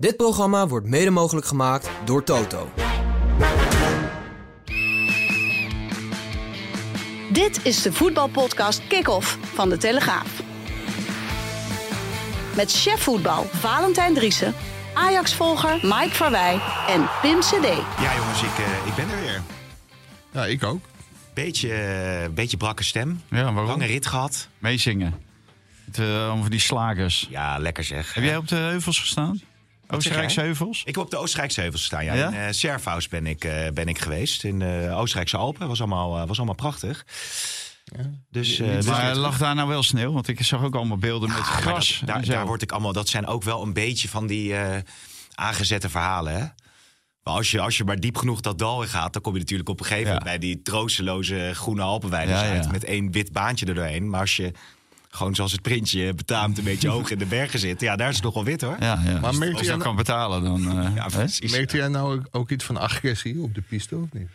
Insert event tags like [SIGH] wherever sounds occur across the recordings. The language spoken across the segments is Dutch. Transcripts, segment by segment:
Dit programma wordt mede mogelijk gemaakt door Toto. Dit is de voetbalpodcast Kick-Off van De Telegraaf. Met chef voetbal Valentijn Driessen, Ajax-volger Mike Verwij en Pim CD. Ja, jongens, ik, eh, ik ben er weer. Ja, ik ook. Beetje, eh, beetje brakke stem. Ja, waarom? Lange rit gehad. Meezingen. Het, eh, over die slagers. Ja, lekker zeg. Heb jij op de heuvels gestaan? Zeg Oostenrijkse jij? heuvels? Ik heb op de Oostenrijkse heuvels gestaan. Ja. Ja? In uh, Servaus ben ik, eh, ben ik geweest. In de Oostenrijkse Alpen. Was allemaal, eh, was allemaal prachtig. Dus, dus maar lag daar nou wel sneeuw? Want ik zag ook allemaal beelden met Ja, maar gras. dat- daar, daar word ik allemaal. Dat zijn ook wel een beetje van die aangezette verhalen. Hè? Maar als je, als je maar diep genoeg dat dal in gaat, dan kom je natuurlijk op een gegeven Ja. moment bij die troosteloze groene uit. Met één wit baantje er doorheen. Maar als je gewoon zoals het printje betaamt een beetje [LAUGHS] hoog in de bergen zit, ja, daar is het nog wel wit hoor. Ja, ja. Maar Als- merkt als u je dat kan betalen, dan... eh, Ja, precies. Merkte jij nou ook- iets van agressie op de piste of niet?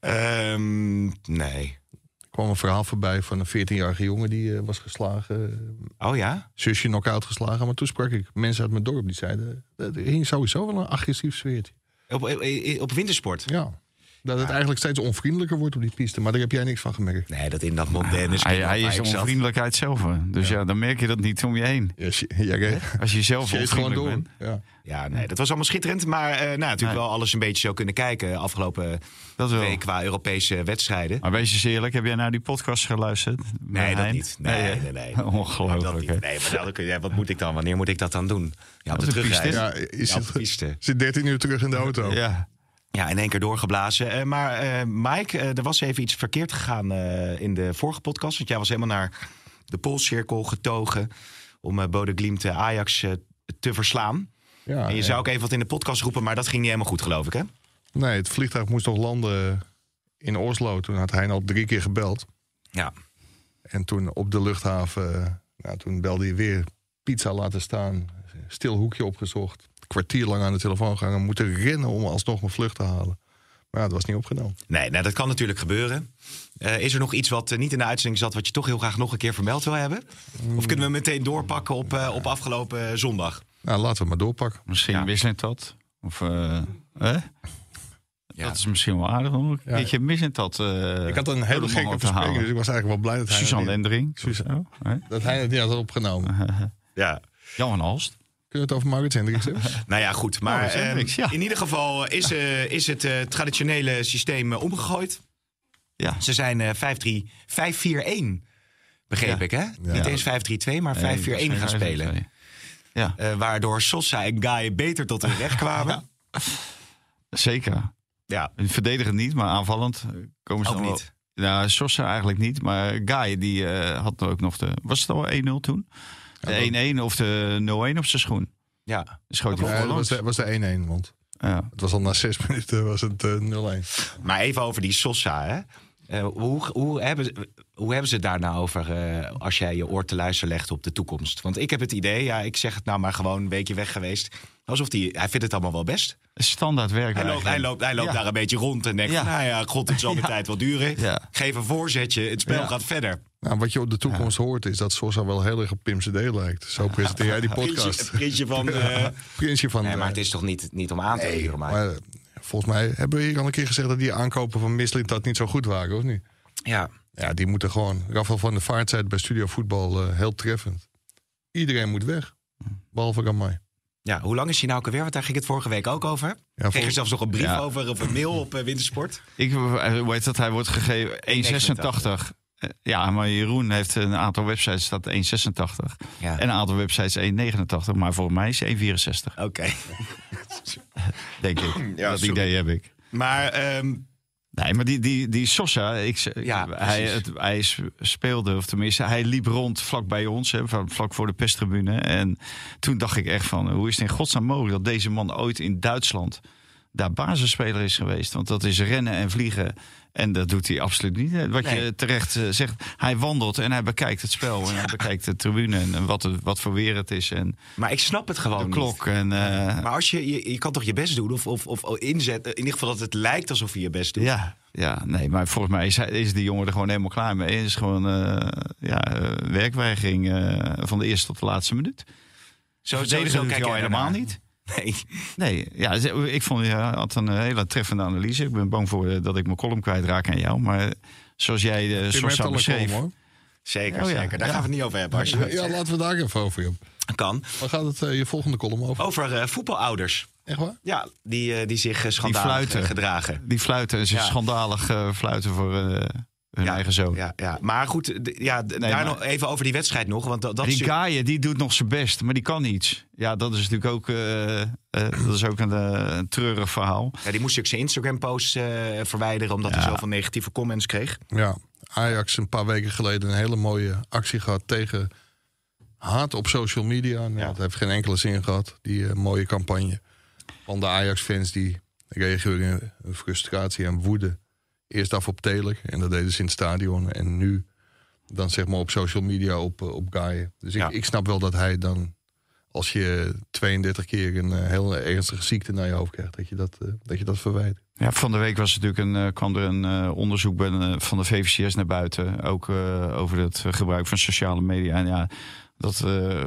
Ehm, nee. Er kwam een verhaal voorbij van een 14-jarige jongen die eh, was geslagen. eh, Oh ja? zusje knock-out geslagen. Maar toen sprak ik mensen uit mijn dorp die zeiden... eh, er hing sowieso wel een agressief sfeertje. Op, op, op wintersport? Ja. Dat het eigenlijk steeds onvriendelijker wordt op die piste. Maar daar heb jij niks van gemerkt. Nee, dat in dat Mondaine Hij, hij is onvriendelijkheid zelf. hè. Dus ja. dan merk je dat niet om je heen. Ja, Als je zelf [LAUGHS] Shit gewoon door. bent. Ja. Ja, nee, dat was allemaal schitterend. Maar eh, nou, natuurlijk Nee. wel alles een beetje zo kunnen kijken afgelopen Dat wel. week qua Europese wedstrijden. Maar wees eens eerlijk, heb jij naar die podcast geluisterd? Nee, dat niet. Nee, nee, nee. [LAUGHS] Ongelooflijk, niet. Nee, maar je- ja, wat moet ik dan? Wanneer moet ik dat dan doen? Ja, op de, piste? Ja, is Ja, op de piste. zit 13 uur terug in de auto. Ja. Ja, in één keer doorgeblazen. Eh, maar eh, Mike, eh, er was even iets verkeerd gegaan in de vorige podcast. Want jij was helemaal naar de Poolcirkel getogen om eh Bode Glimt Ajax te verslaan. Ja, en je ja. zou ook even wat in de podcast roepen, maar dat ging niet helemaal goed, geloof ik, hè? Nee, het vliegtuig moest nog landen in Oslo. Toen had hij al drie keer gebeld. Ja. En toen op de luchthaven, nou, toen belde hij weer pizza laten staan. Stil hoekje opgezocht. Kwartier lang aan de telefoon gehangen. Moeten rennen om alsnog mijn vlucht te halen. Maar ja, het was niet opgenomen. Nee, nou, dat kan natuurlijk gebeuren. Eh, is er nog iets wat eh, niet in de uitzending zat, wat je toch heel graag nog een keer vermeld wil hebben? Of kunnen we meteen doorpakken op, eh, op afgelopen zondag? Nou, laten we het maar doorpakken. Misschien Ja. wisselend dat. Of, eh, hè? Ja. Dat is misschien wel aardig om een Ja. keertje missend dat. eh, ik had een hele gekke verspreking, halen. dus ik was eigenlijk wel blij dat hij, Suzanne Lendering. Suzanne. Hè? dat hij het niet had opgenomen. [LAUGHS] Ja. Jan van Alst. Kunnen we het over Maurits Hendricks hebben? [LAUGHS] Nou ja, goed. Maar ehm, Hendricks, ja. in ieder geval is, eh, is het eh, traditionele systeem eh, omgegooid. Ja. Ze zijn eh 5-3, 5-4-1, begreep Ja. ik, hè? Ja. Niet eens 5-3-2, maar 5-4-1 gaan spelen. Ja, Eh, waardoor Sosa en Guy beter tot hun recht kwamen. [LAUGHS] zeker. Ja, Verdedigend niet, maar aanvallend komen ze ook wel- niet. Nou, Sosa eigenlijk niet, maar Guy die eh, had ook nog de. Was het al 1-0 toen? De 1-1 of de 0-1 op zijn schoen. Ja. Schoot hij Ja, dat was de, was de 1-1, want Ja. het was al na zes [LAUGHS] minuten was het eh, 0-1. Maar even over die Sosa, hè? Eh, hoe, hoe, hebben, ze- hoe hebben ze het daar nou over eh, als jij je oor te luisteren legt op de toekomst? Want ik heb het idee, ja, ik zeg het nou maar gewoon een weekje weg geweest. Alsof die, hij vindt het allemaal wel best. Standaard werk. Hij loopt, hij loopt, hij loopt Ja. daar een beetje rond en denkt, Ja. van, nou ja, god, het zal de Ja. tijd wel duren. Ja. Geef een voorzetje, het spel Ja. gaat verder. Nou, wat je op de toekomst hoort is dat Sosa wel heel erg op Pim CD lijkt. Zo presenteer jij die podcast. prinsje van... [LAUGHS] eh, Prinsje van... nee, maar eh, het is toch niet, niet om aan te nee, huren, maar... maar volgens mij hebben we hier al een keer gezegd dat die aankopen van Mislit dat niet zo goed waren, of niet? Ja, Ja, die moeten gewoon... Rafael van der Vaart zei het bij Studio Voetbal eh, heel treffend. Iedereen moet weg. Behalve Gamay. ja, hoe lang is hij nou alweer? Want daar ging het vorige week ook over. Kreeg je zelfs nog een brief Ja. over of een mail op eh, Wintersport? [LAUGHS] Ik, eh, hoe heet dat? Hij wordt gegeven 1,86. Eh, Ja, maar Jeroen heeft een aantal websites staat 1,86. Ja. En een aantal websites 1,89. Maar voor mij is 1,64. Oké. [LAUGHS] Denk ik. Ja, dat sorry. idee heb ik. Maar ehm, Nee, maar die, die, die Sosa, ik, Ja, hij, het, hij speelde, of tenminste, hij liep rond vlak bij ons, hè, vlak voor de pestribune. En toen dacht ik echt van, hoe is het in godsnaam mogelijk dat deze man ooit in Duitsland daar basisspeler is geweest? Want dat is rennen en vliegen. En dat doet hij absoluut niet. Wat Nee. je terecht eh, zegt, hij wandelt en hij bekijkt het spel. En hij bekijkt de tribune en, wat, wat voor weer het is. En Maar ik snap het gewoon de niet. klok. En, eh, Maar als je, je, je kan toch je best doen of, of, of inzetten. In ieder geval dat het lijkt alsof je je best doet. Ja, ja, nee, maar volgens mij is, hij- is die jongen er gewoon helemaal klaar mee. Het is gewoon eh, ja, werkweigering van de eerste tot de laatste minuut. Zo, zo doet hij kijk jij helemaal niet. Nee. Nee, ja, ik vond je had een eh, hele treffende analyse. Ik ben bang voor eh, dat ik mijn column kwijtraak aan jou. Maar zoals jij de beschreef... column, hoor. Zeker, Oh ja, zeker. Daar ja. gaan we het niet over hebben. Als je Ja, ja, laten we daar even over hebben. kan. Waar gaat het eh, je volgende column over? Over eh, voetbalouders. Echt waar? Ja, die, eh, die zich uh, schandalig fluiten. eh, gedragen. Die fluiten, ze Ja. schandalig eh, fluiten voor eh, hun ja, eigen zoon. Ja, ja. Maar goed, ja, daar maar- nog even over die wedstrijd nog. Want dat, dat die die doet nog zijn best, maar die kan niets. Ja, dat is natuurlijk ook, eh, eh, dat is ook een, eh, een treurig verhaal. ja, die moest ook zijn Instagram-post verwijderen... omdat hij zoveel negatieve comments kreeg. Ja, Ajax een paar weken geleden een hele mooie actie gehad tegen haat op social media. Nou, Ja. Dat heeft geen enkele zin gehad, die mooie campagne. Van de Ajax-fans die reageren in frustratie en woede. Eerst af op Taylor en dat deden ze in het stadion. En nu dan zeg maar op social media op, eh, op Gaia. Dus ik, Ja. ik snap wel dat hij dan, als je 32 keer een eh, heel ernstige ziekte naar je hoofd krijgt, dat je dat, eh, dat, je dat verwijt. Ja, van de week was natuurlijk een, kwam er een onderzoek bij, van de VVCS naar buiten. Ook over het gebruik van sociale media. En ja, dat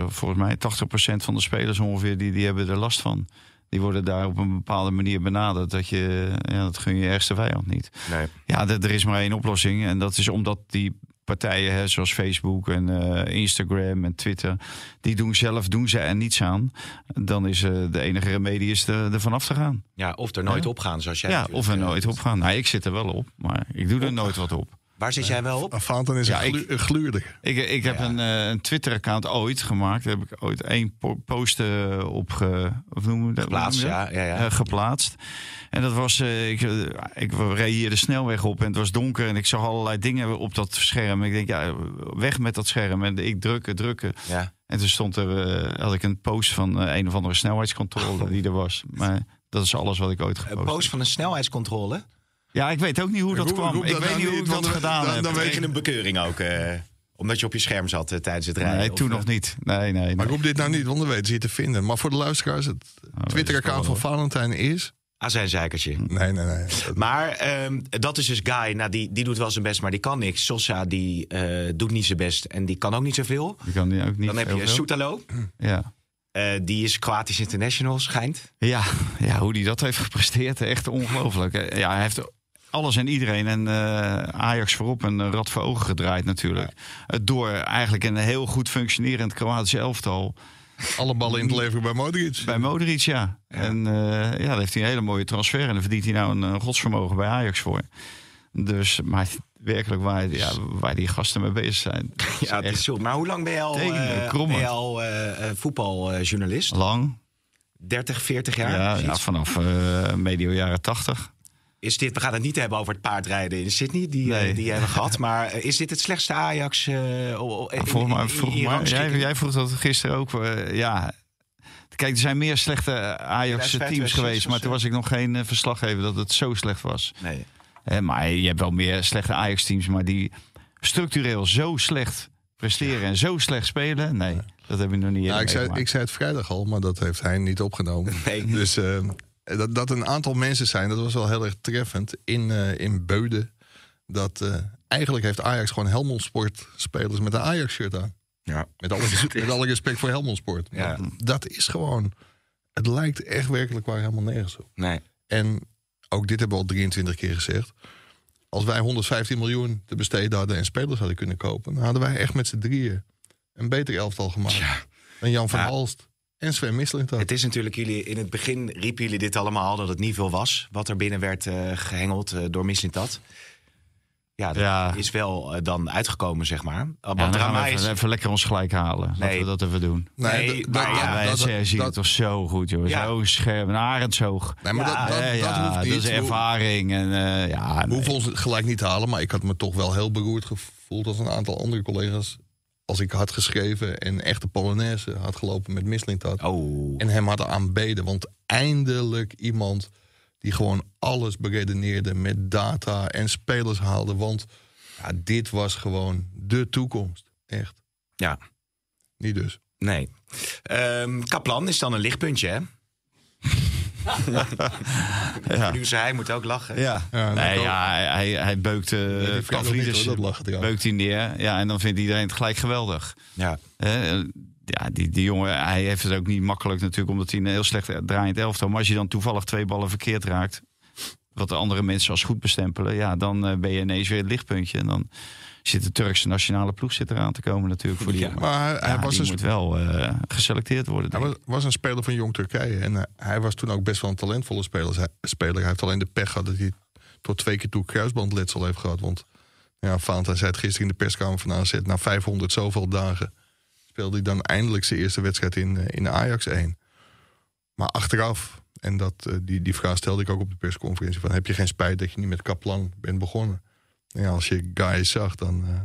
volgens mij 80% van de spelers ongeveer, die, die hebben er last van. Die worden daar op een bepaalde manier benaderd. Dat je, ja, dat gun je ergste vijand niet. Nee. Ja, er is maar één oplossing. En dat is omdat die partijen, hè, zoals Facebook en eh, Instagram en Twitter, die doen zelf, doen ze er niets aan. Dan is eh, de enige remedie is er, er vanaf te gaan. Ja, of er nooit op gaan, zoals jij Ja, of er eh, nooit op gaan. Nou, ik zit er wel op, maar ik doe er nooit wat op. Waar zit jij wel op? Afantan is Ja, een, glu- ik- een gluurder. Ik, ik heb een, eh, een Twitter-account ooit gemaakt. Daar heb ik ooit één po- post op ge, of noemen we dat? Geplaatst, dat? ja, ja, ja. Eh, geplaatst. En dat was, eh, ik, ik reed hier de snelweg op en het was donker en ik zag allerlei dingen op dat scherm. Ik denk, ja, weg met dat scherm. En ik drukken, drukken. Ja. En toen stond er, had ik een post van een of andere snelheidscontrole die er was. Maar dat is alles wat ik ooit Een gepost post heb. van een snelheidscontrole. Ja, ik weet ook niet hoe dat kwam. Ik dat weet niet hoe ik dat gedaan dan- heb. dan weet je een bekeuring ook? eh, omdat je op je scherm zat eh, tijdens het rijden? Nee, toen eh, nog niet. Nee, nee. Maar nee. roep dit nou niet, want dan weten ze je te vinden. Maar voor de luisteraars, het Oh, Twitter-account van Valentijn is... Azijnzeikertje. Nee, nee, nee. Dat- Maar ehm, dat is dus Guy. Nou, die, die doet wel zijn best, maar die kan niks. Sosa die eh, doet niet zijn best en die kan ook niet zoveel. Je kan die ook niet Dan heb je. Soetalo. Ja. Eh, die is Kroatisch international, schijnt. Ja, ja, hoe hij dat heeft gepresteerd, echt ongelooflijk. Eh, Ja, hij heeft alles en iedereen en eh, Ajax voorop een rad voor ogen gedraaid natuurlijk. Eh, Door eigenlijk een heel goed functionerend Kroatisch elftal Alle ballen in het leveren bij Modric. bij Modric, ja. En eh, ja, daar heeft hij een hele mooie transfer en daar verdient hij nou een godsvermogen bij Ajax voor. Dus, maar werkelijk waar, ja, waar die gasten mee bezig zijn. Ja, het is echt zo. Maar hoe lang ben je al, Tegen, krommend. ben je al voetbaljournalist? lang. 30, 40 jaar? Ja, ja, vanaf medio jaren tachtig. Is dit, we gaan het niet hebben over het paardrijden in Sydney, die, eh, die hebben [LAUGHS] gehad. Maar eh, is dit het slechtste Ajax? eh, Volgens mij, vroeg in maar jij, jij vroeg dat gisteren ook. ja. Kijk, er zijn meer slechte Ajax-teams 2005, geweest. Maar toen was ik nog geen verslaggever dat het zo slecht was. Nee. Hè, maar je hebt wel meer slechte Ajax-teams. Maar die structureel zo slecht presteren en zo slecht spelen. Nee, dat heb ik nog niet Ja, eerder ik, zei, ik zei het vrijdag al, maar dat heeft hij niet opgenomen. Nee. Dus eh, dat, dat een aantal mensen zijn, dat was wel heel erg treffend. In, eh, in Beuden. Dat eh, eigenlijk heeft Ajax gewoon Helmond Sport spelers met een Ajax-shirt aan. Ja. Met alle, [LAUGHS] met alle respect voor Helmond Sport. Ja. Dat is gewoon. Het lijkt echt werkelijk waar helemaal nergens op. Nee. En ook dit hebben we al 23 keer gezegd. Als wij 115 miljoen te besteden hadden en spelers hadden kunnen kopen, dan hadden wij echt met z'n drieën een beter elftal gemaakt. Dan Jan van Ja. Halst en Sven Mislintat. Het is natuurlijk, jullie, in het begin riepen jullie dit allemaal dat het niet veel was. Wat er binnen werd eh, gehengeld eh, door Mislintat. Ja, dat Ja. is wel eh, dan uitgekomen, zeg maar. Uh, Ja, dan gaan we is... even, even lekker ons gelijk halen. Laten Nee. we dat even doen. Nee, maar ja, Ja, wij dat- zien het toch zo goed, joh. Ja. Zo scherp. Een arendshoog. Nee, maar Ja, dat, dat, Ja, dat ja, hoeft niet. dat is ervaring. En, eh, ja, We nee. hoeven ons gelijk niet te halen, maar ik had me toch wel heel beroerd gevoeld als een aantal andere collega's. Als ik had geschreven en echte Polonaise had gelopen met Mislintat. Oh, En hem had aanbeden. Want eindelijk iemand die gewoon alles beredeneerde met data en spelers haalde. Want ja, dit was gewoon de toekomst. Echt. ja. Niet dus. Nee. Ehm, Kaplan is dan een lichtpuntje, hè? Ja. Nu zei hij moet ook lachen. Ja, Ja, nee, ja hij, hij, hij beukt uh, beukt hij neer. Ja, en dan vindt iedereen het gelijk geweldig. Ja. Hè, eh, ja, die, die jongen, hij heeft het ook niet makkelijk natuurlijk, omdat hij een heel slecht draaiend elftal. Maar als je dan toevallig twee ballen verkeerd raakt, wat de andere mensen als goed bestempelen, ja, dan eh, ben je ineens weer het lichtpuntje. En dan zit de Turkse nationale ploeg zit eraan te komen natuurlijk voor die Ja, jongen. Maar hij, hij Ja, was die een moet wel eh, geselecteerd worden. Hij was, was een speler van Jong Turkije. En eh, hij was toen ook best wel een talentvolle speler. Hij, speler. Hij heeft alleen de pech gehad dat hij tot twee keer toe kruisbandletsel heeft gehad. Want ja, Fanta zei het gisteren in de perskamer van AZ. Na 500 zoveel dagen speelde hij dan eindelijk zijn eerste wedstrijd in, eh, in Ajax 1. Maar achteraf, en dat, die, die vraag stelde ik ook op de persconferentie... van heb je geen spijt dat je niet met Kaplan bent begonnen? Ja, als je guys zag, dan... eh,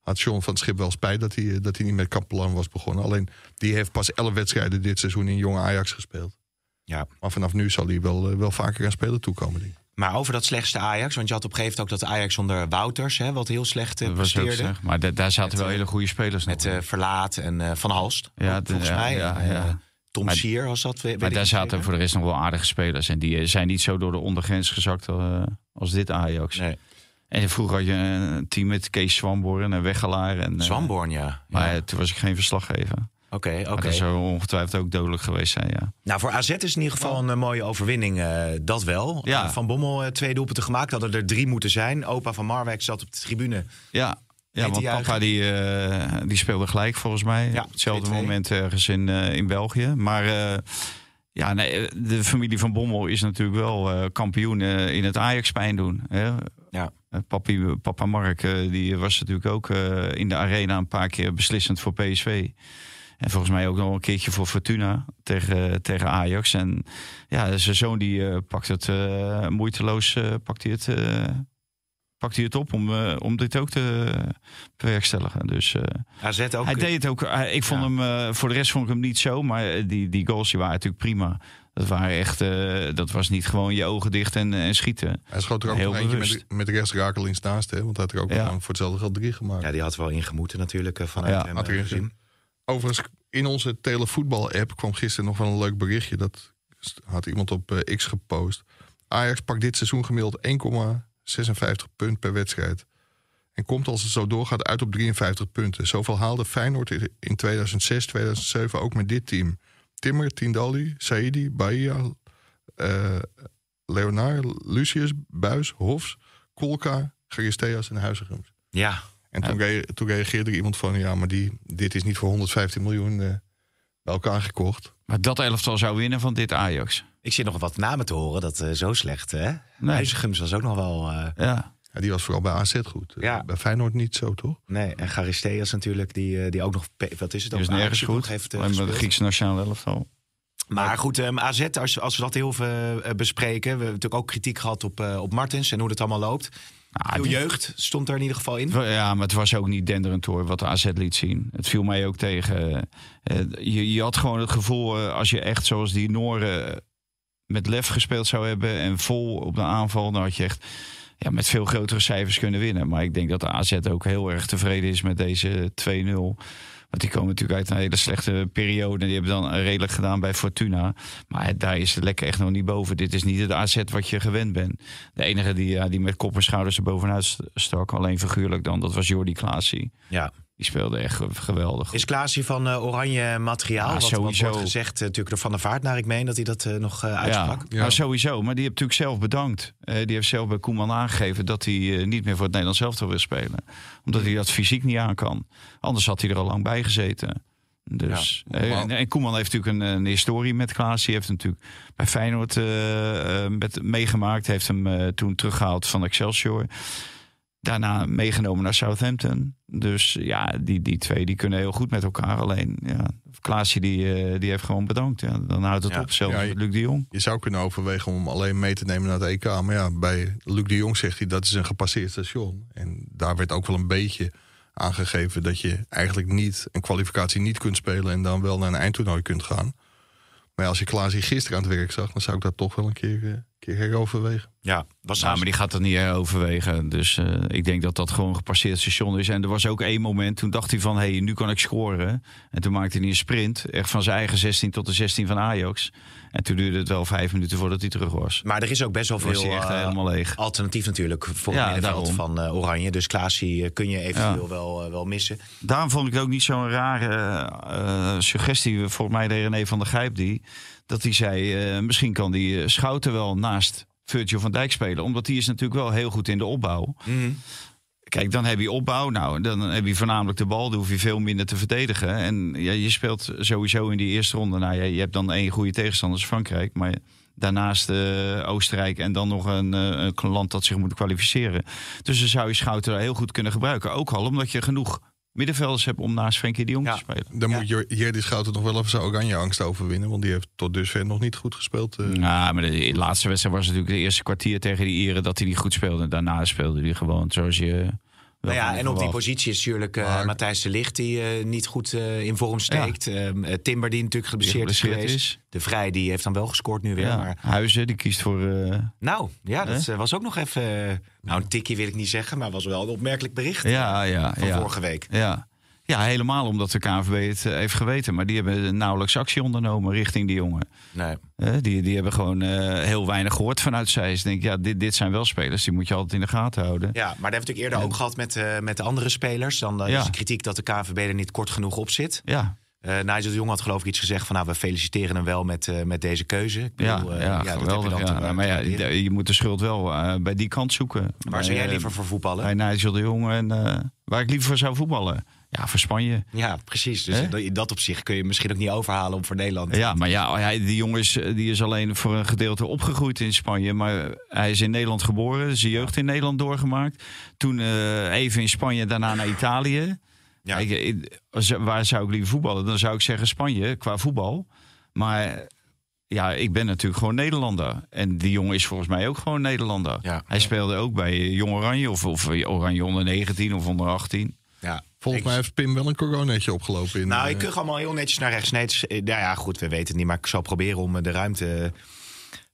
had John van het Schip wel spijt dat hij, eh, dat hij niet met Kaplan was begonnen. Alleen die heeft pas 11 wedstrijden dit seizoen in jonge Ajax gespeeld. Ja. Maar vanaf nu zal hij wel, eh, wel vaker aan spelen toekomen. Denk ik. Maar over dat slechtste Ajax, want je had op een gegeven moment ook dat Ajax onder Wouters, hè, wat heel slecht Dat was ook presteerde. zeg. Maar da- daar zaten Met, wel hele goede spelers Met nog. eh, Verlaat en eh, Van Halst, Ja, ook, de- volgens ja, mij. ja, En, ja. Tom Maar- Sier was dat. weet maar daar zaten zeker. voor de rest nog wel aardige spelers. En die zijn niet zo door de ondergrens gezakt als dit Ajax. Nee. En vroeger had je een team met Kees Swamborn en Weggelaar. En, eh, Zwanborn, ja. Maar toen was ik geen verslaggever. Oké, oké. dat zou ongetwijfeld ook dodelijk geweest zijn, ja. Nou, voor AZ is in ieder geval een eh, mooie overwinning. eh, dat wel. Ja. Van Bommel eh, twee doelpunten gemaakt. Hadden er drie moeten zijn. Opa van Marwijk zat op de tribune. Ja, ja want papa die, die speelde gelijk volgens mij. Ja, op hetzelfde 2-2. moment ergens in, in België. Maar ja, nee, de familie van Bommel is natuurlijk wel kampioen in het Ajax-pijn doen. Hè? Ja. Eh, papi, papa Mark eh, die was natuurlijk ook eh, in de arena een paar keer beslissend voor PSV. En volgens mij ook nog een keertje voor Fortuna tegen, tegen Ajax. En ja, zijn zoon die pakt het moeiteloos eh, pakt hij het, pakt hij het op om, om dit ook te bewerkstelligen. Dus AZ ook. hij deed het ook. ik vond Ja. hem, voor de rest vond ik hem niet zo. Maar die, die goals die waren natuurlijk prima. Dat, waren echt, eh, dat was niet gewoon je ogen dicht en, en schieten. Hij schoot er ook Heel nog eentje bewust. met, met rechts rakelings naast. Hè, want hij had er ook Ja. voor hetzelfde geld drie gemaakt. Ja, die had wel ingemoeten natuurlijk eh, vanuit Ja, hem had eh, erin gezien. Overigens, in onze televoetbal-app kwam gisteren nog wel een leuk berichtje. Dat had iemand op eh, X gepost. Ajax pakt dit seizoen gemiddeld 1,56 punt per wedstrijd. En komt als het zo doorgaat uit op 53 punten. Zoveel haalde Feyenoord in 2006, 2007 ook met dit team. Timmer, Tindalli, Saidi, Bahia, eh Leonard, Lucius, Buis, Hofs, Kolka, Charisteas en Huizigems. Ja, En toen, toen reageerde er iemand van... ja, maar die, dit is niet voor 115 miljoen eh, bij elkaar gekocht. Maar dat elftal zou winnen van dit Ajax. ik zit nog wat namen te horen. Dat eh, zo slecht, hè? Nee. Huizigums was ook nog wel... eh, Ja. Ja, die was vooral bij AZ goed. Eh, Ja. Bij Feyenoord niet zo, toch? nee, en Charisteas natuurlijk, die, eh, die ook nog... Wat is het? Die ook nergens Ajax goed. Heeft, eh, Alleen bij de. Griekse nationale elftal. Maar goed, ehm, AZ, als, als we dat heel even eh, bespreken. We hebben natuurlijk ook kritiek gehad op, op Martens en hoe het allemaal loopt. Ah, Veel die- jeugd stond er in ieder geval in. Ja, maar het was ook niet denderend hoor, wat de AZ liet zien. Het viel mij ook tegen. Je, je had gewoon het gevoel, als je echt zoals die Nooren met lef gespeeld zou hebben... en vol op de aanval, dan had je echt ja, met veel grotere cijfers kunnen winnen. Maar ik denk dat de AZ ook heel erg tevreden is met deze 2-0... Want die komen natuurlijk uit een hele slechte periode. Die hebben dan redelijk gedaan bij Fortuna. Maar daar is het lekker echt nog niet boven. Dit is niet het AZ wat je gewend bent. De enige die, ja, die met kop en schouders er bovenuit st- stak, alleen figuurlijk dan, dat was Jordi Klaasie. Ja. Die speelde echt ge- geweldig. goed. Is Klaasie van eh, oranje materiaal? Ja, wat, wat sowieso. wordt gezegd, eh, natuurlijk door Van der Vaart naar ik meen dat hij dat eh, nog eh, uitsprak. Ja, nou, sowieso. Maar die heeft natuurlijk zelf bedankt. Eh, die heeft zelf bij Koeman aangegeven dat hij eh, niet meer voor het Nederlands elftal wil spelen. Omdat hij dat fysiek niet aan kan. Anders had hij er al lang bij gezeten. Dus, Ja, eh, en, en Koeman heeft natuurlijk een, een historie met Klaas. Die heeft natuurlijk bij Feyenoord met, meegemaakt. Heeft hem eh, toen teruggehaald van Excelsior. Daarna meegenomen naar Southampton. Dus ja, die, die twee die kunnen heel goed met elkaar. Alleen, ja, Klaasje die, eh, die heeft gewoon bedankt. Ja, dan houdt het Ja. op, zelfs Ja, Luc de Jong. Je zou kunnen overwegen om hem alleen mee te nemen naar het EK. Maar ja, bij Luc de Jong zegt hij dat is een gepasseerd station. En daar werd ook wel een beetje aangegeven dat je eigenlijk niet een kwalificatie niet kunt spelen en dan wel naar een eindtoernooi kunt gaan. Maar ja, als je Klaas hier gisteren aan het werk zag, dan zou ik dat toch wel een keer, eh, keer heroverwegen. Ja, was Nou, maar die gaat dat niet overwegen. Dus eh, ik denk dat dat gewoon een gepasseerd station is. En er was ook één moment, toen dacht hij van... hé, hey, nu kan ik scoren. En toen maakte hij een sprint. Echt van zijn eigen 16 tot de 16 van Ajax. En toen duurde het wel vijf minuten voordat hij terug was. Maar er is ook best wel veel hij echt eh, helemaal leeg. alternatief natuurlijk voor Ja, het middenveld van eh, Oranje. Dus Klaasie eh, kun je eventueel wel, eh, wel missen. Daarom vond ik het ook niet zo'n rare eh, suggestie. Volgens mij de René van der Gijp die. Dat hij zei, eh, misschien kan die eh, Schouten wel naast Virgil van Dijk spelen. Omdat die is natuurlijk wel heel goed in de opbouw. Kijk, dan heb je opbouw. Nou, dan heb je voornamelijk de bal. Dan hoef je veel minder te verdedigen. En ja, je speelt sowieso in die eerste ronde. Nou, ja, je hebt dan één goede tegenstander, Frankrijk. Maar daarnaast eh, Oostenrijk en dan nog een, een land dat zich moet kwalificeren. Dus dan zou je Schouten heel goed kunnen gebruiken. Ook al omdat je genoeg middenvelders hebt om naast Frenkie de Jong Ja. te spelen. Dan Ja. moet je Jerdy Schouten nog wel even zijn oranje angst overwinnen. Want die heeft tot dusver nog niet goed gespeeld. Ja, maar de laatste wedstrijd was natuurlijk de eerste kwartier tegen die Ieren dat hij niet goed speelde. Daarna speelde hij gewoon zoals je. Nou ja, en op die positie is natuurlijk Maar- Matthijs de Ligt die eh, niet goed eh, in vorm steekt. Ehm, eh, Timber die natuurlijk geblesseerd is geweest. is. De Vrij die heeft dan wel gescoord nu weer. Ja, Maar Huizen, die kiest voor. nou, ja, dat Hè? was ook nog even... nou, een tikkie wil ik niet zeggen, maar was wel een opmerkelijk bericht ja, ja, van ja. vorige week. Ja. Ja, helemaal omdat de KNVB het eh, heeft geweten. Maar die hebben nauwelijks actie ondernomen richting die jongen. Nee. Eh, die, die hebben gewoon eh, heel weinig gehoord vanuit zij. Dus ik denk, ja, dit, dit zijn wel spelers. Die moet je altijd in de gaten houden. Ja, maar daar hebben we natuurlijk eerder ook gehad met, met de andere spelers. Dan Ja. is de kritiek dat de KNVB er niet kort genoeg op zit. Ja, Eh Nigel de Jong had geloof ik iets gezegd van... nou, we feliciteren hem wel met, met deze keuze. Ik ja, bedoel, ja, dat heb je geweldig. Ja. te Maar ja, je moet de schuld wel bij die kant zoeken. Waar zou jij liever voor voetballen? Bij Nigel de Jong en waar ik liever voor zou voetballen. Ja, voor Spanje. Ja, precies. Dus Hè? in dat opzicht kun je misschien ook niet overhalen om voor Nederland. Ja, maar ja, hij, die jongen is, die is alleen voor een gedeelte opgegroeid in Spanje. Maar hij is in Nederland geboren, zijn jeugd in Nederland doorgemaakt. Toen eh, even in Spanje, daarna naar Italië. Ja. Ik- waar zou ik liever voetballen? Dan zou ik zeggen Spanje qua voetbal. Maar ja, ik ben natuurlijk gewoon Nederlander. En die jongen is volgens mij ook gewoon Nederlander. Ja. Hij speelde ook bij Jong Oranje of, of Oranje onder 19 of onder 18. Ja. Volgens Ik- mij heeft Pim wel een coronetje opgelopen. In, Nou, ik kuch allemaal heel netjes naar rechts. Nee, is- eh, nou ja, goed, we weten het niet. Maar ik zal proberen om eh, de ruimte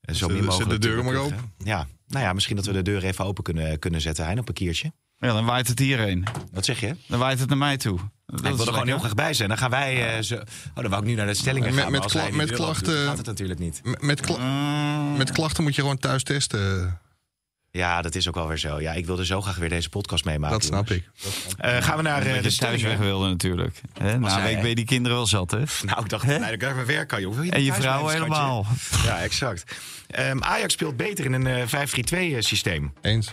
eh, zo Zet- min zet mogelijk de deuren te maar bekuchen. Ja, nou ja, misschien dat we de deur even open kunnen, kunnen zetten. Hein, op een kiertje. Ja, dan waait het hierheen. Wat zeg je? Dan waait het naar mij toe. Dat ik wil er is gewoon heel graag bij zijn. Dan gaan wij eh, zo... Oh, dan wou ik nu naar de stellingen Met- gaan. met kla- hij met deur open doet, klachten- gaat het natuurlijk niet. met, kla- met klachten moet je gewoon thuis testen. Ja, dat is ook wel weer zo. Ja, ik wilde zo graag weer deze podcast meemaken. dat snap jongens. ik. Eh, gaan we naar eh, de thuis weg wilde natuurlijk. Hè? Na week ben je die kinderen wel zat, hè? [LAUGHS] Nou, ik dacht, Hè? nee, dat ik even werk kan, joh. Wil je En je vrouw blijven, schatje? helemaal. [LAUGHS] Ja, exact. Ehm, Ajax speelt beter in een eh 5-3-2 systeem. Eens.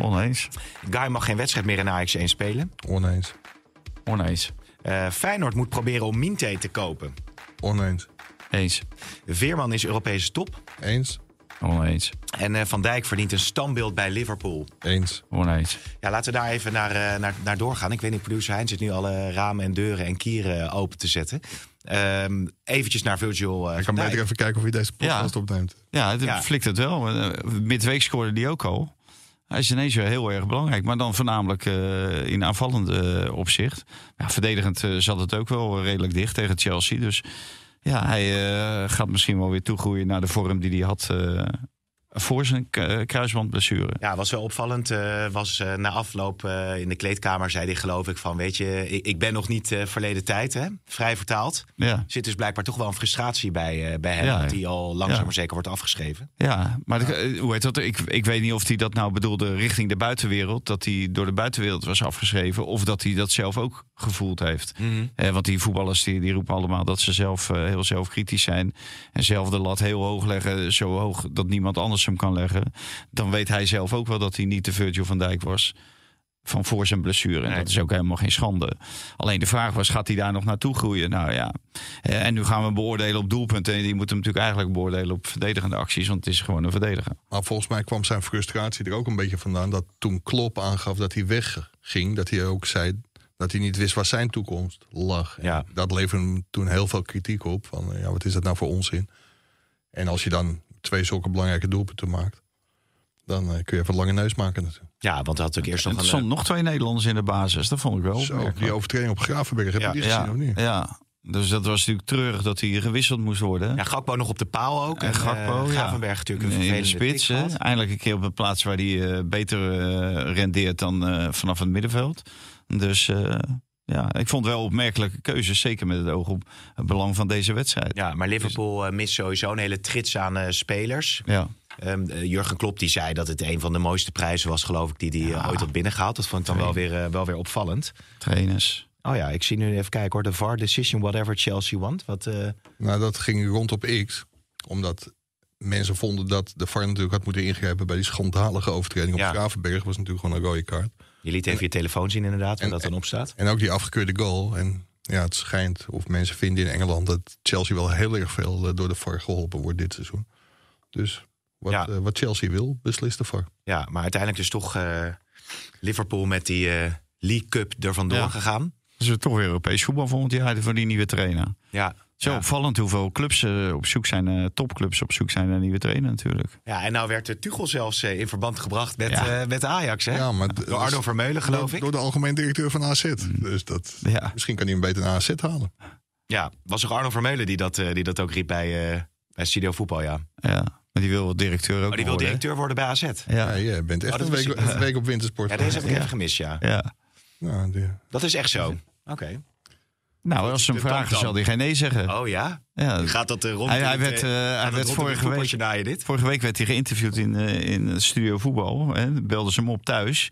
Oneens. Guy mag geen wedstrijd meer in Ajax 1 spelen. Oneens. Oneens. Eh, Feyenoord moet proberen om Minte te kopen. Oneens. Eens. Veerman is Europese top. Eens. Oneens. En eh, Van Dijk verdient een standbeeld bij Liverpool. Eens. Oneens. Ja, laten we daar even naar, eh, naar, naar doorgaan. Ik weet niet, producer Hein zit nu alle ramen en deuren en kieren open te zetten. Ehm eventjes naar Virgil eh, Ik Dijk. beter even kijken of je deze podcast opneemt. Ja, het Ja. flikt het wel. Midweek scoorde die ook al. Hij is ineens weer heel erg belangrijk. Maar dan voornamelijk eh, in aanvallende opzicht. Ja, verdedigend zat het ook wel redelijk dicht tegen Chelsea. Dus ja, hij eh, gaat misschien wel weer toegroeien naar de vorm die hij had eh, voor zijn k- kruisbandblessure. Ja, was wel opvallend. eh, was eh, na afloop eh, in de kleedkamer zei hij geloof ik van... weet je, ik, ik ben nog niet eh, verleden tijd, hè? vrij vertaald. Ja. Zit dus blijkbaar toch wel een frustratie bij, eh, bij hem... Ja. dat hij al langzaam Ja. maar zeker wordt afgeschreven. Ja, maar de- eh, hoe heet dat? Ik, ik weet niet of hij dat nou bedoelde richting de buitenwereld. Dat hij door de buitenwereld was afgeschreven. Of dat hij dat zelf ook gevoeld heeft. Eh, want die voetballers die, die roepen allemaal dat ze zelf eh, heel zelfkritisch zijn. En zelf de lat heel hoog leggen. Zo hoog dat niemand anders hem kan leggen. Dan weet hij zelf ook wel dat hij niet de Virgil van Dijk was. Van voor zijn blessure. En dat is ook helemaal geen schande. Alleen de vraag was, gaat hij daar nog naartoe groeien? Nou ja. Eh, En nu gaan we beoordelen op doelpunten. En die moeten hem natuurlijk eigenlijk beoordelen op verdedigende acties. Want het is gewoon een verdediger. Maar volgens mij kwam zijn frustratie er ook een beetje vandaan. Dat toen Klop aangaf dat hij wegging, dat hij ook zei dat hij niet wist waar zijn toekomst lag. En Ja. Dat leverde hem toen heel veel kritiek op. Van ja, wat is dat nou voor onzin? En als je dan twee zulke belangrijke doelpunten maakt, dan eh, kun je even lange neus maken natuurlijk. Ja, want hij had natuurlijk eerst En nog er stonden nog twee Nederlanders in de basis. Dat vond ik wel. Zo, die overtreding op Gravenberg, heb je Ja. die gezien ja, of niet? ja, dus dat was natuurlijk treurig dat hij gewisseld moest worden. Ja, Gakpo nog op de paal ook. En Gakpo, eh, ja. Gravenberg natuurlijk een in de spits. hè. Eindelijk een keer op een plaats waar hij eh, beter eh, rendeert dan eh, vanaf het middenveld. Dus eh, ja, ik vond wel opmerkelijke keuzes. Zeker met het oog op het belang van deze wedstrijd. Ja, maar Liverpool eh, mist sowieso een hele trits aan eh, spelers. Ja. Ehm, eh, Jurgen Klopp die zei dat het een van de mooiste prijzen was, geloof ik, die hij ooit had binnengehaald. Dat vond ik dan wel weer, wel weer opvallend. trainers. Oh ja, ik zie nu even kijken hoor. De VAR decision, whatever Chelsea want. Wat, eh, Nou, dat ging rond op X. Omdat mensen vonden dat de VAR natuurlijk had moeten ingrijpen... bij die schandalige overtreding op Ja. Gravenberg. was natuurlijk gewoon een rode kaart. Je liet even je telefoon zien inderdaad, waar En- dat dan op staat. En ook die afgekeurde goal. En ja, het schijnt, of mensen vinden in Engeland... dat Chelsea wel heel erg veel eh, door de VAR geholpen wordt dit seizoen. Dus wat, Ja. eh, wat Chelsea wil, beslist de VAR. Ja, maar uiteindelijk dus toch eh, Liverpool met die eh, League Cup er vandoor Ja. gegaan. Dus we toch weer Europees voetbal volgend jaar voor die nieuwe trainer. Ja, Zo ja. opvallend hoeveel clubs eh, op zoek zijn, eh, topclubs op zoek zijn naar nieuwe trainer natuurlijk. ja, en nou werd de Tuchel zelfs eh, in verband gebracht met, Ja. eh, met Ajax, hè? Ja, maar Door Arno Vermeulen, geloof door, ik. Door de algemeen directeur van AZ. Dus dat, Ja. misschien kan hij hem beter naar AZ halen. Ja, was toch Arno Vermeulen die dat, eh, die dat ook riep bij, eh, bij Studio Voetbal, ja. Ja, maar die wil directeur ook Oh, die wil worden, directeur worden bij AZ. Ja, Ja, je bent echt Oh, dat een, week, op wintersport. Ja, deze heb ik Ja. even gemist, ja. ja. Nou, die- Dat is echt zo. Oké. Nou, als ze hem vragen, zal hij geen nee zeggen. Oh ja? Ja. Gaat dat eh, rond Hij- hij het, werd, eh, eh, hij werd vorige het week- na je dit? Vorige week werd hij geïnterviewd in, eh, in Studio Voetbal. Hè. Belden ze hem op thuis.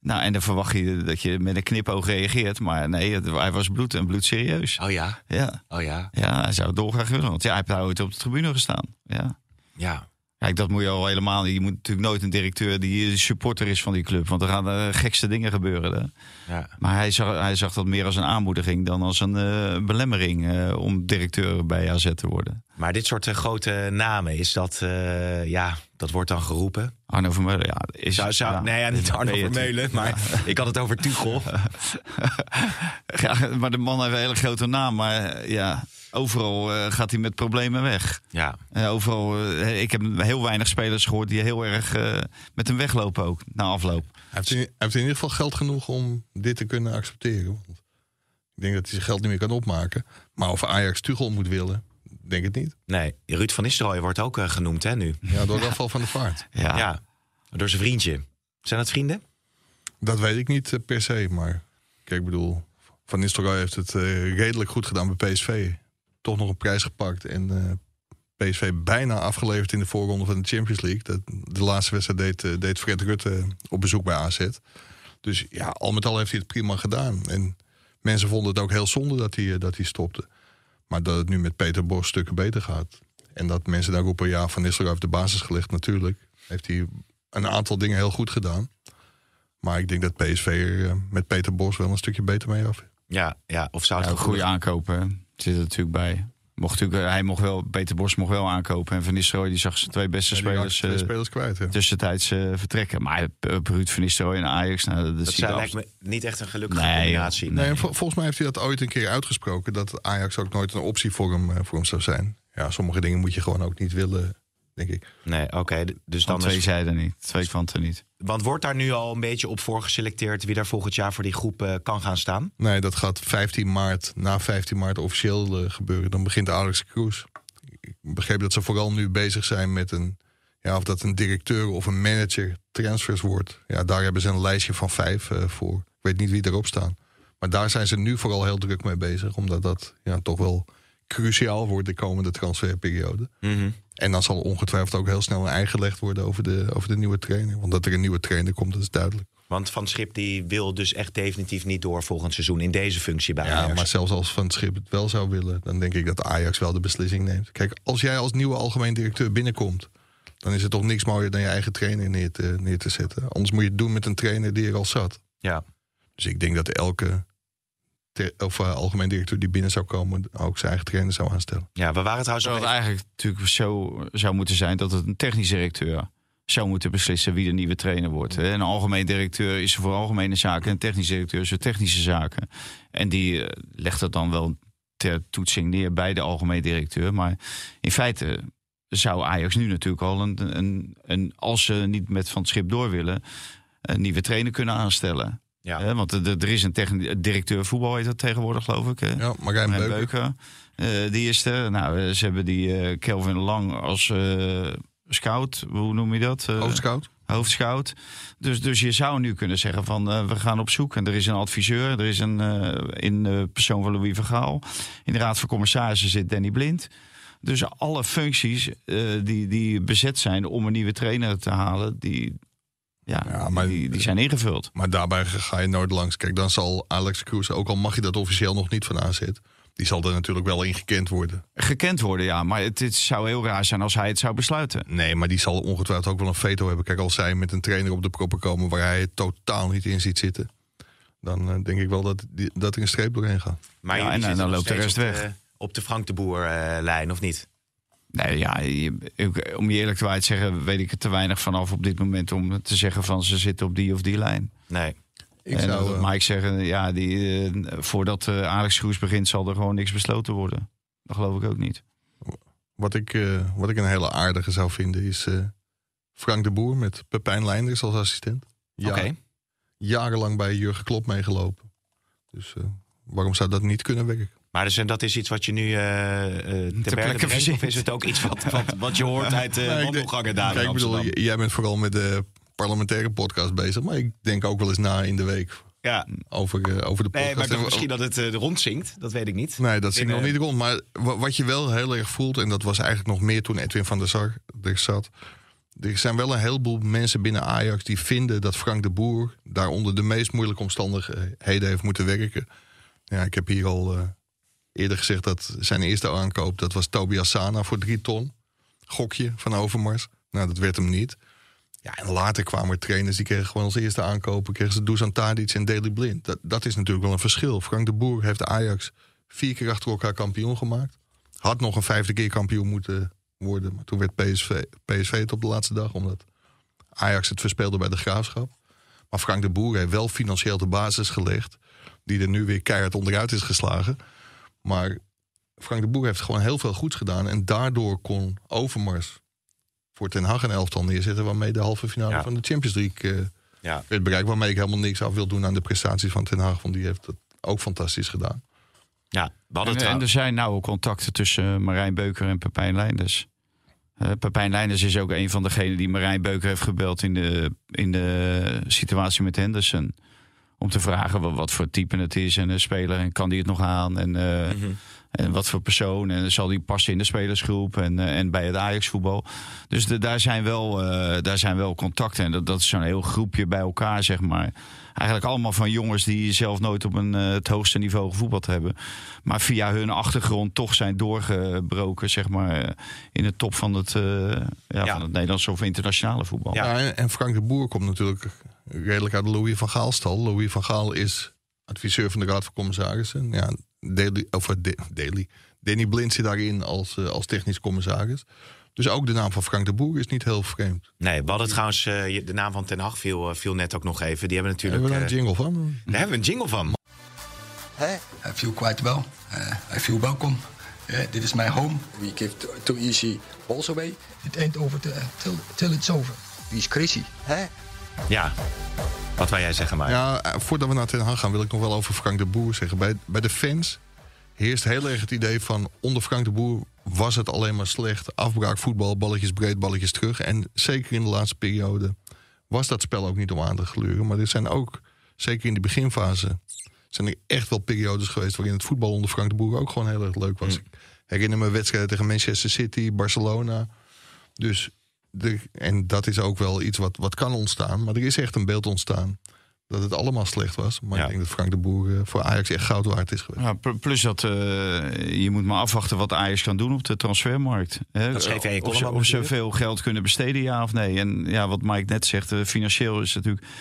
Nou, en dan verwacht je dat je met een knipoog reageert. Maar nee, het- hij was bloed en bloedserieus. Oh ja? Ja. Oh ja? ja, hij zou het dolgraag willen. Want ja, hij heeft ooit op de tribune gestaan. Ja. Ja. Kijk, dat moet je al helemaal. Je moet natuurlijk nooit een directeur die supporter is van die club. Want er gaan de gekste dingen gebeuren. Hè. ja. Maar hij zag, hij zag dat meer als een aanmoediging dan als een eh, belemmering eh, om directeur bij AZ te worden. Maar dit soort eh, grote namen, is dat, eh, ja, dat wordt dan geroepen. Arno Vermeulen, ja. Is, Zou, zou, ja, nee, ja, niet Arno Vermeulen, maar [LAUGHS] ik had het over Tuchel. [LAUGHS] Ja, maar de man heeft een hele grote naam. Maar eh, ja, overal eh, gaat hij met problemen weg. Ja, Eh, overal, eh, ik heb heel weinig spelers gehoord die heel erg eh, met hem weglopen ook, na afloop. Hij heeft, in, hij heeft in ieder geval geld genoeg om dit te kunnen accepteren. Want ik denk dat hij zijn geld niet meer kan opmaken. Maar of Ajax Tuchel moet willen, denk het niet. nee. Ruud van Nistelrooy wordt ook genoemd, hè, nu. Ja, door het afval van de vaart. Ja, Ja. Door zijn vriendje. Zijn dat vrienden? Dat weet ik niet per se, maar kijk, ik bedoel, Van Nistelrooy heeft het eh, redelijk goed gedaan bij PSV. Toch nog een prijs gepakt en eh, PSV bijna afgeleverd in de voorronde van de Champions League. Dat, de laatste wedstrijd deed, eh, deed Fred Rutte op bezoek bij AZ. Dus ja, al met al heeft hij het prima gedaan. En mensen vonden het ook heel zonde dat hij, eh, dat hij stopte. Maar dat het nu met Peter Bos stukken beter gaat. En dat mensen dan roepen, ja, Van Nistelrooy heeft de basis gelegd. Natuurlijk heeft hij een aantal dingen heel goed gedaan. Maar ik denk dat PSV er met Peter Bos wel een stukje beter mee af is. Ja, ja. Of zou het Ja, ook goede goed- aankopen hè. Zit er natuurlijk bij. Mocht natuurlijk, hij mocht wel, Peter Bos mocht wel aankopen. En Van Nistelrooy die zag zijn twee beste Ja, spelers twee eh, spelers kwijt. Tussentijds eh, vertrekken. Maar uh, Ruud Van Nistelrooy en Ajax, nou, dat, Dat ziet zijn, lijkt me niet echt een gelukkige Nee, combinatie. Nee, en vol- volgens mij heeft hij dat ooit een keer uitgesproken. Dat Ajax ook nooit een optie voor hem, voor hem zou zijn. Ja, sommige dingen moet je gewoon ook niet willen, denk ik. Nee, oké. dus Van dan twee is, zijden niet, twee kanten niet. Want wordt daar nu al een beetje op voorgeselecteerd wie daar volgend jaar voor die groep eh, kan gaan staan? Nee, dat gaat 15 maart, na 15 maart officieel eh, gebeuren. Dan begint Alex Kroes. Ik begreep dat ze vooral nu bezig zijn met een... Ja, of dat een directeur of een manager transfers wordt. Ja, daar hebben ze een lijstje van vijf eh, voor. Ik weet niet wie erop staan. Maar daar zijn ze nu vooral heel druk mee bezig. Omdat dat ja, toch wel cruciaal wordt de komende transferperiode. En dan zal ongetwijfeld ook heel snel een ei gelegd worden over de, over de nieuwe trainer. Want dat er een nieuwe trainer komt, dat is duidelijk. Want Van Schip die wil dus echt definitief niet door volgend seizoen in deze functie bij Ja, Ajax. maar zelfs als Van Schip het wel zou willen, dan denk ik dat Ajax wel de beslissing neemt. Kijk, als jij als nieuwe algemeen directeur binnenkomt, dan is het toch niks mooier dan je eigen trainer neer te, neer te zetten. Anders moet je het doen met een trainer die er al zat. Ja. Dus ik denk dat elke of, eh, algemeen directeur die binnen zou komen... ook zijn eigen trainer zou aanstellen. ja, we waren trouwens even- eigenlijk natuurlijk zo zou moeten zijn dat het een technisch directeur zou moeten beslissen wie de nieuwe trainer wordt. hè. Een algemeen directeur is voor algemene zaken en een technisch directeur is voor technische zaken. En die eh, legt dat dan wel ter toetsing neer bij de algemeen directeur. Maar in feite zou Ajax nu natuurlijk al een, een, een als ze niet met van het schip door willen, een nieuwe trainer kunnen aanstellen. Ja. Want er, is een directeur voetbal heet dat tegenwoordig geloof ik. Hè? Ja, Marijn Marijn Beuker. Beuker. eh, die is er. Nou, eh, ze hebben die eh, Kelvin Lang als eh, scout. Hoe noem je dat? Hoofdscout. hoofdscout. Dus, dus je zou nu kunnen zeggen van we gaan op zoek. En er is een adviseur. Er is een in de persoon van Louis Vergaal. In de raad van commissarissen zit Danny Blind. Dus alle functies die, die bezet zijn om een nieuwe trainer te halen, die, ja, Ja, maar- die, die zijn ingevuld. Maar daarbij ga je nooit langs. Kijk, dan zal Alex Cruz, ook al mag je dat officieel nog niet van AZ... die zal er natuurlijk wel in gekend worden. Gekend worden, ja. Maar het, het zou heel raar zijn als hij het zou besluiten. Nee, maar die zal ongetwijfeld ook wel een veto hebben. Kijk, als zij met een trainer op de proppen komen... waar hij het totaal niet in ziet zitten... dan eh, denk ik wel dat, die, dat er een streep doorheen gaat. Maar Ja, en dan zitten nog loopt de rest op weg. op de Frank de Boer-lijn, of niet? Nee, ja, om je eerlijk te zeggen, weet ik er te weinig vanaf op dit moment om te zeggen van ze zitten op die of die lijn. Nee. Ik en zou, eh, ik zeggen, ja, die, eh, voordat eh, Alex Groes begint, zal er gewoon niks besloten worden. Dat geloof ik ook niet. wat, ik, eh, wat ik een hele aardige zou vinden is... eh, Frank de Boer met Pepijn Leinders als assistent. Ja, Oké. Jarenlang bij Jurgen Klopp meegelopen. Dus eh, waarom zou dat niet kunnen werken? Maar dus, en dat is iets wat je nu eh eh, ter plekke brengt? Of verzint. is het ook iets wat, wat, wat je hoort uit de Nee, denk- wandelgangen daar Kijk, in ik bedoel, Amsterdam? jij bent vooral met de parlementaire podcast bezig. Maar ik denk ook wel eens na in de week Ja. over, eh, over de podcast. Nee, maar En- misschien dat het eh, rondzinkt. Dat weet ik niet. Nee, dat zingt In, nog eh, niet rond. Maar wa- wat je wel heel erg voelt, en dat was eigenlijk nog meer toen Edwin van der Sar er zat. Er zijn wel een heleboel mensen binnen Ajax die vinden dat Frank de Boer daar onder de meest moeilijke omstandigheden heeft moeten werken. Ja, ik heb hier al eh, eerder gezegd dat zijn eerste aankoop, dat was Tobias Sana voor drie ton. Gokje van Overmars. Nou, dat werd hem niet. Ja, en later kwamen er trainers die kregen gewoon als eerste aankopen... kregen ze Dusan Tadic en Daley Blind. Dat, dat is natuurlijk wel een verschil. Frank de Boer heeft Ajax vier keer achter elkaar kampioen gemaakt. Had nog een vijfde keer kampioen moeten worden. Maar toen werd PSV, PSV het op de laatste dag... omdat Ajax het verspeelde bij de Graafschap. Maar Frank de Boer heeft wel financieel de basis gelegd... die er nu weer keihard onderuit is geslagen. Maar Frank de Boer heeft gewoon heel veel goeds gedaan... en daardoor kon Overmars voor Ten Hag een elftal neerzetten... waarmee de halve finale Ja. van de Champions League eh, Ja. werd bereikt. Waarmee ik helemaal niks af wil doen aan de prestaties van Ten Hag... want die heeft het ook fantastisch gedaan. Ja, we hadden En, en er zijn nauwe contacten tussen Marijn Beuker en Pepijn Leinders. Eh Pepijn Leinders is ook een van degenen die Marijn Beuker heeft gebeld in de, in de situatie met Henderson. Om te vragen wat, wat voor type het is en een speler en kan die het nog aan en, eh, Mhm. en wat voor persoon en zal die passen in de spelersgroep en, eh, en bij het Ajax voetbal. Dus de, daar, zijn wel, eh, daar zijn wel contacten en dat, dat is zo'n heel groepje bij elkaar zeg maar. Eigenlijk allemaal van jongens die zelf nooit op een, eh, het hoogste niveau gevoetbald hebben. Maar via hun achtergrond toch zijn doorgebroken, zeg maar, eh, in de top van het, eh, ja, Ja. van het Nederlandse of internationale voetbal. Ja. En, Frank de Boer komt natuurlijk redelijk uit de Louis van Gaal stal. Louis van Gaal is adviseur van de Raad van Commissarissen. Ja, Daily, of, Da- Daily. Danny Blind zit daarin als, als technisch commissaris. Dus ook de naam van Frank de Boer is niet heel vreemd. Nee, we hadden trouwens, eh, de naam van Ten Hag viel, eh, viel net ook nog even. Die hebben natuurlijk... Hebben we daar een eh, jingle van? daar hebben we een jingle van. Hij viel quite well. Uh, hij viel welkom. Uh, dit is mijn home. We give too, easy balls away. It ain't over till, till, till it's over. Wie is crazy? Hè? Ja, wat wil jij zeggen, maar? Ja, voordat we naar Ten Hag gaan wil ik nog wel over Frank de Boer zeggen. Bij, bij de fans heerst heel erg het idee van... onder Frank de Boer was het alleen maar slecht. Afbraak, voetbal, balletjes breed, balletjes terug. En zeker in de laatste periode was dat spel ook niet om aan te gluren. Maar er zijn ook, zeker in de beginfase... zijn er echt wel periodes geweest... waarin het voetbal onder Frank de Boer ook gewoon heel erg leuk was. Ik herinner me wedstrijden tegen Manchester City, Barcelona. Dus, de, en dat is ook wel iets wat, wat kan ontstaan. Maar er is echt een beeld ontstaan dat het allemaal slecht was. Maar Ja. ik denk dat Frank de Boer eh, voor Ajax echt goud waard is geweest. Ja, pl- plus dat eh, je moet maar afwachten wat Ajax kan doen op de transfermarkt. Hè? Dat in je of, ze, of ze veel geld kunnen besteden, ja of nee. En ja, wat Mike net zegt, eh, financieel is het natuurlijk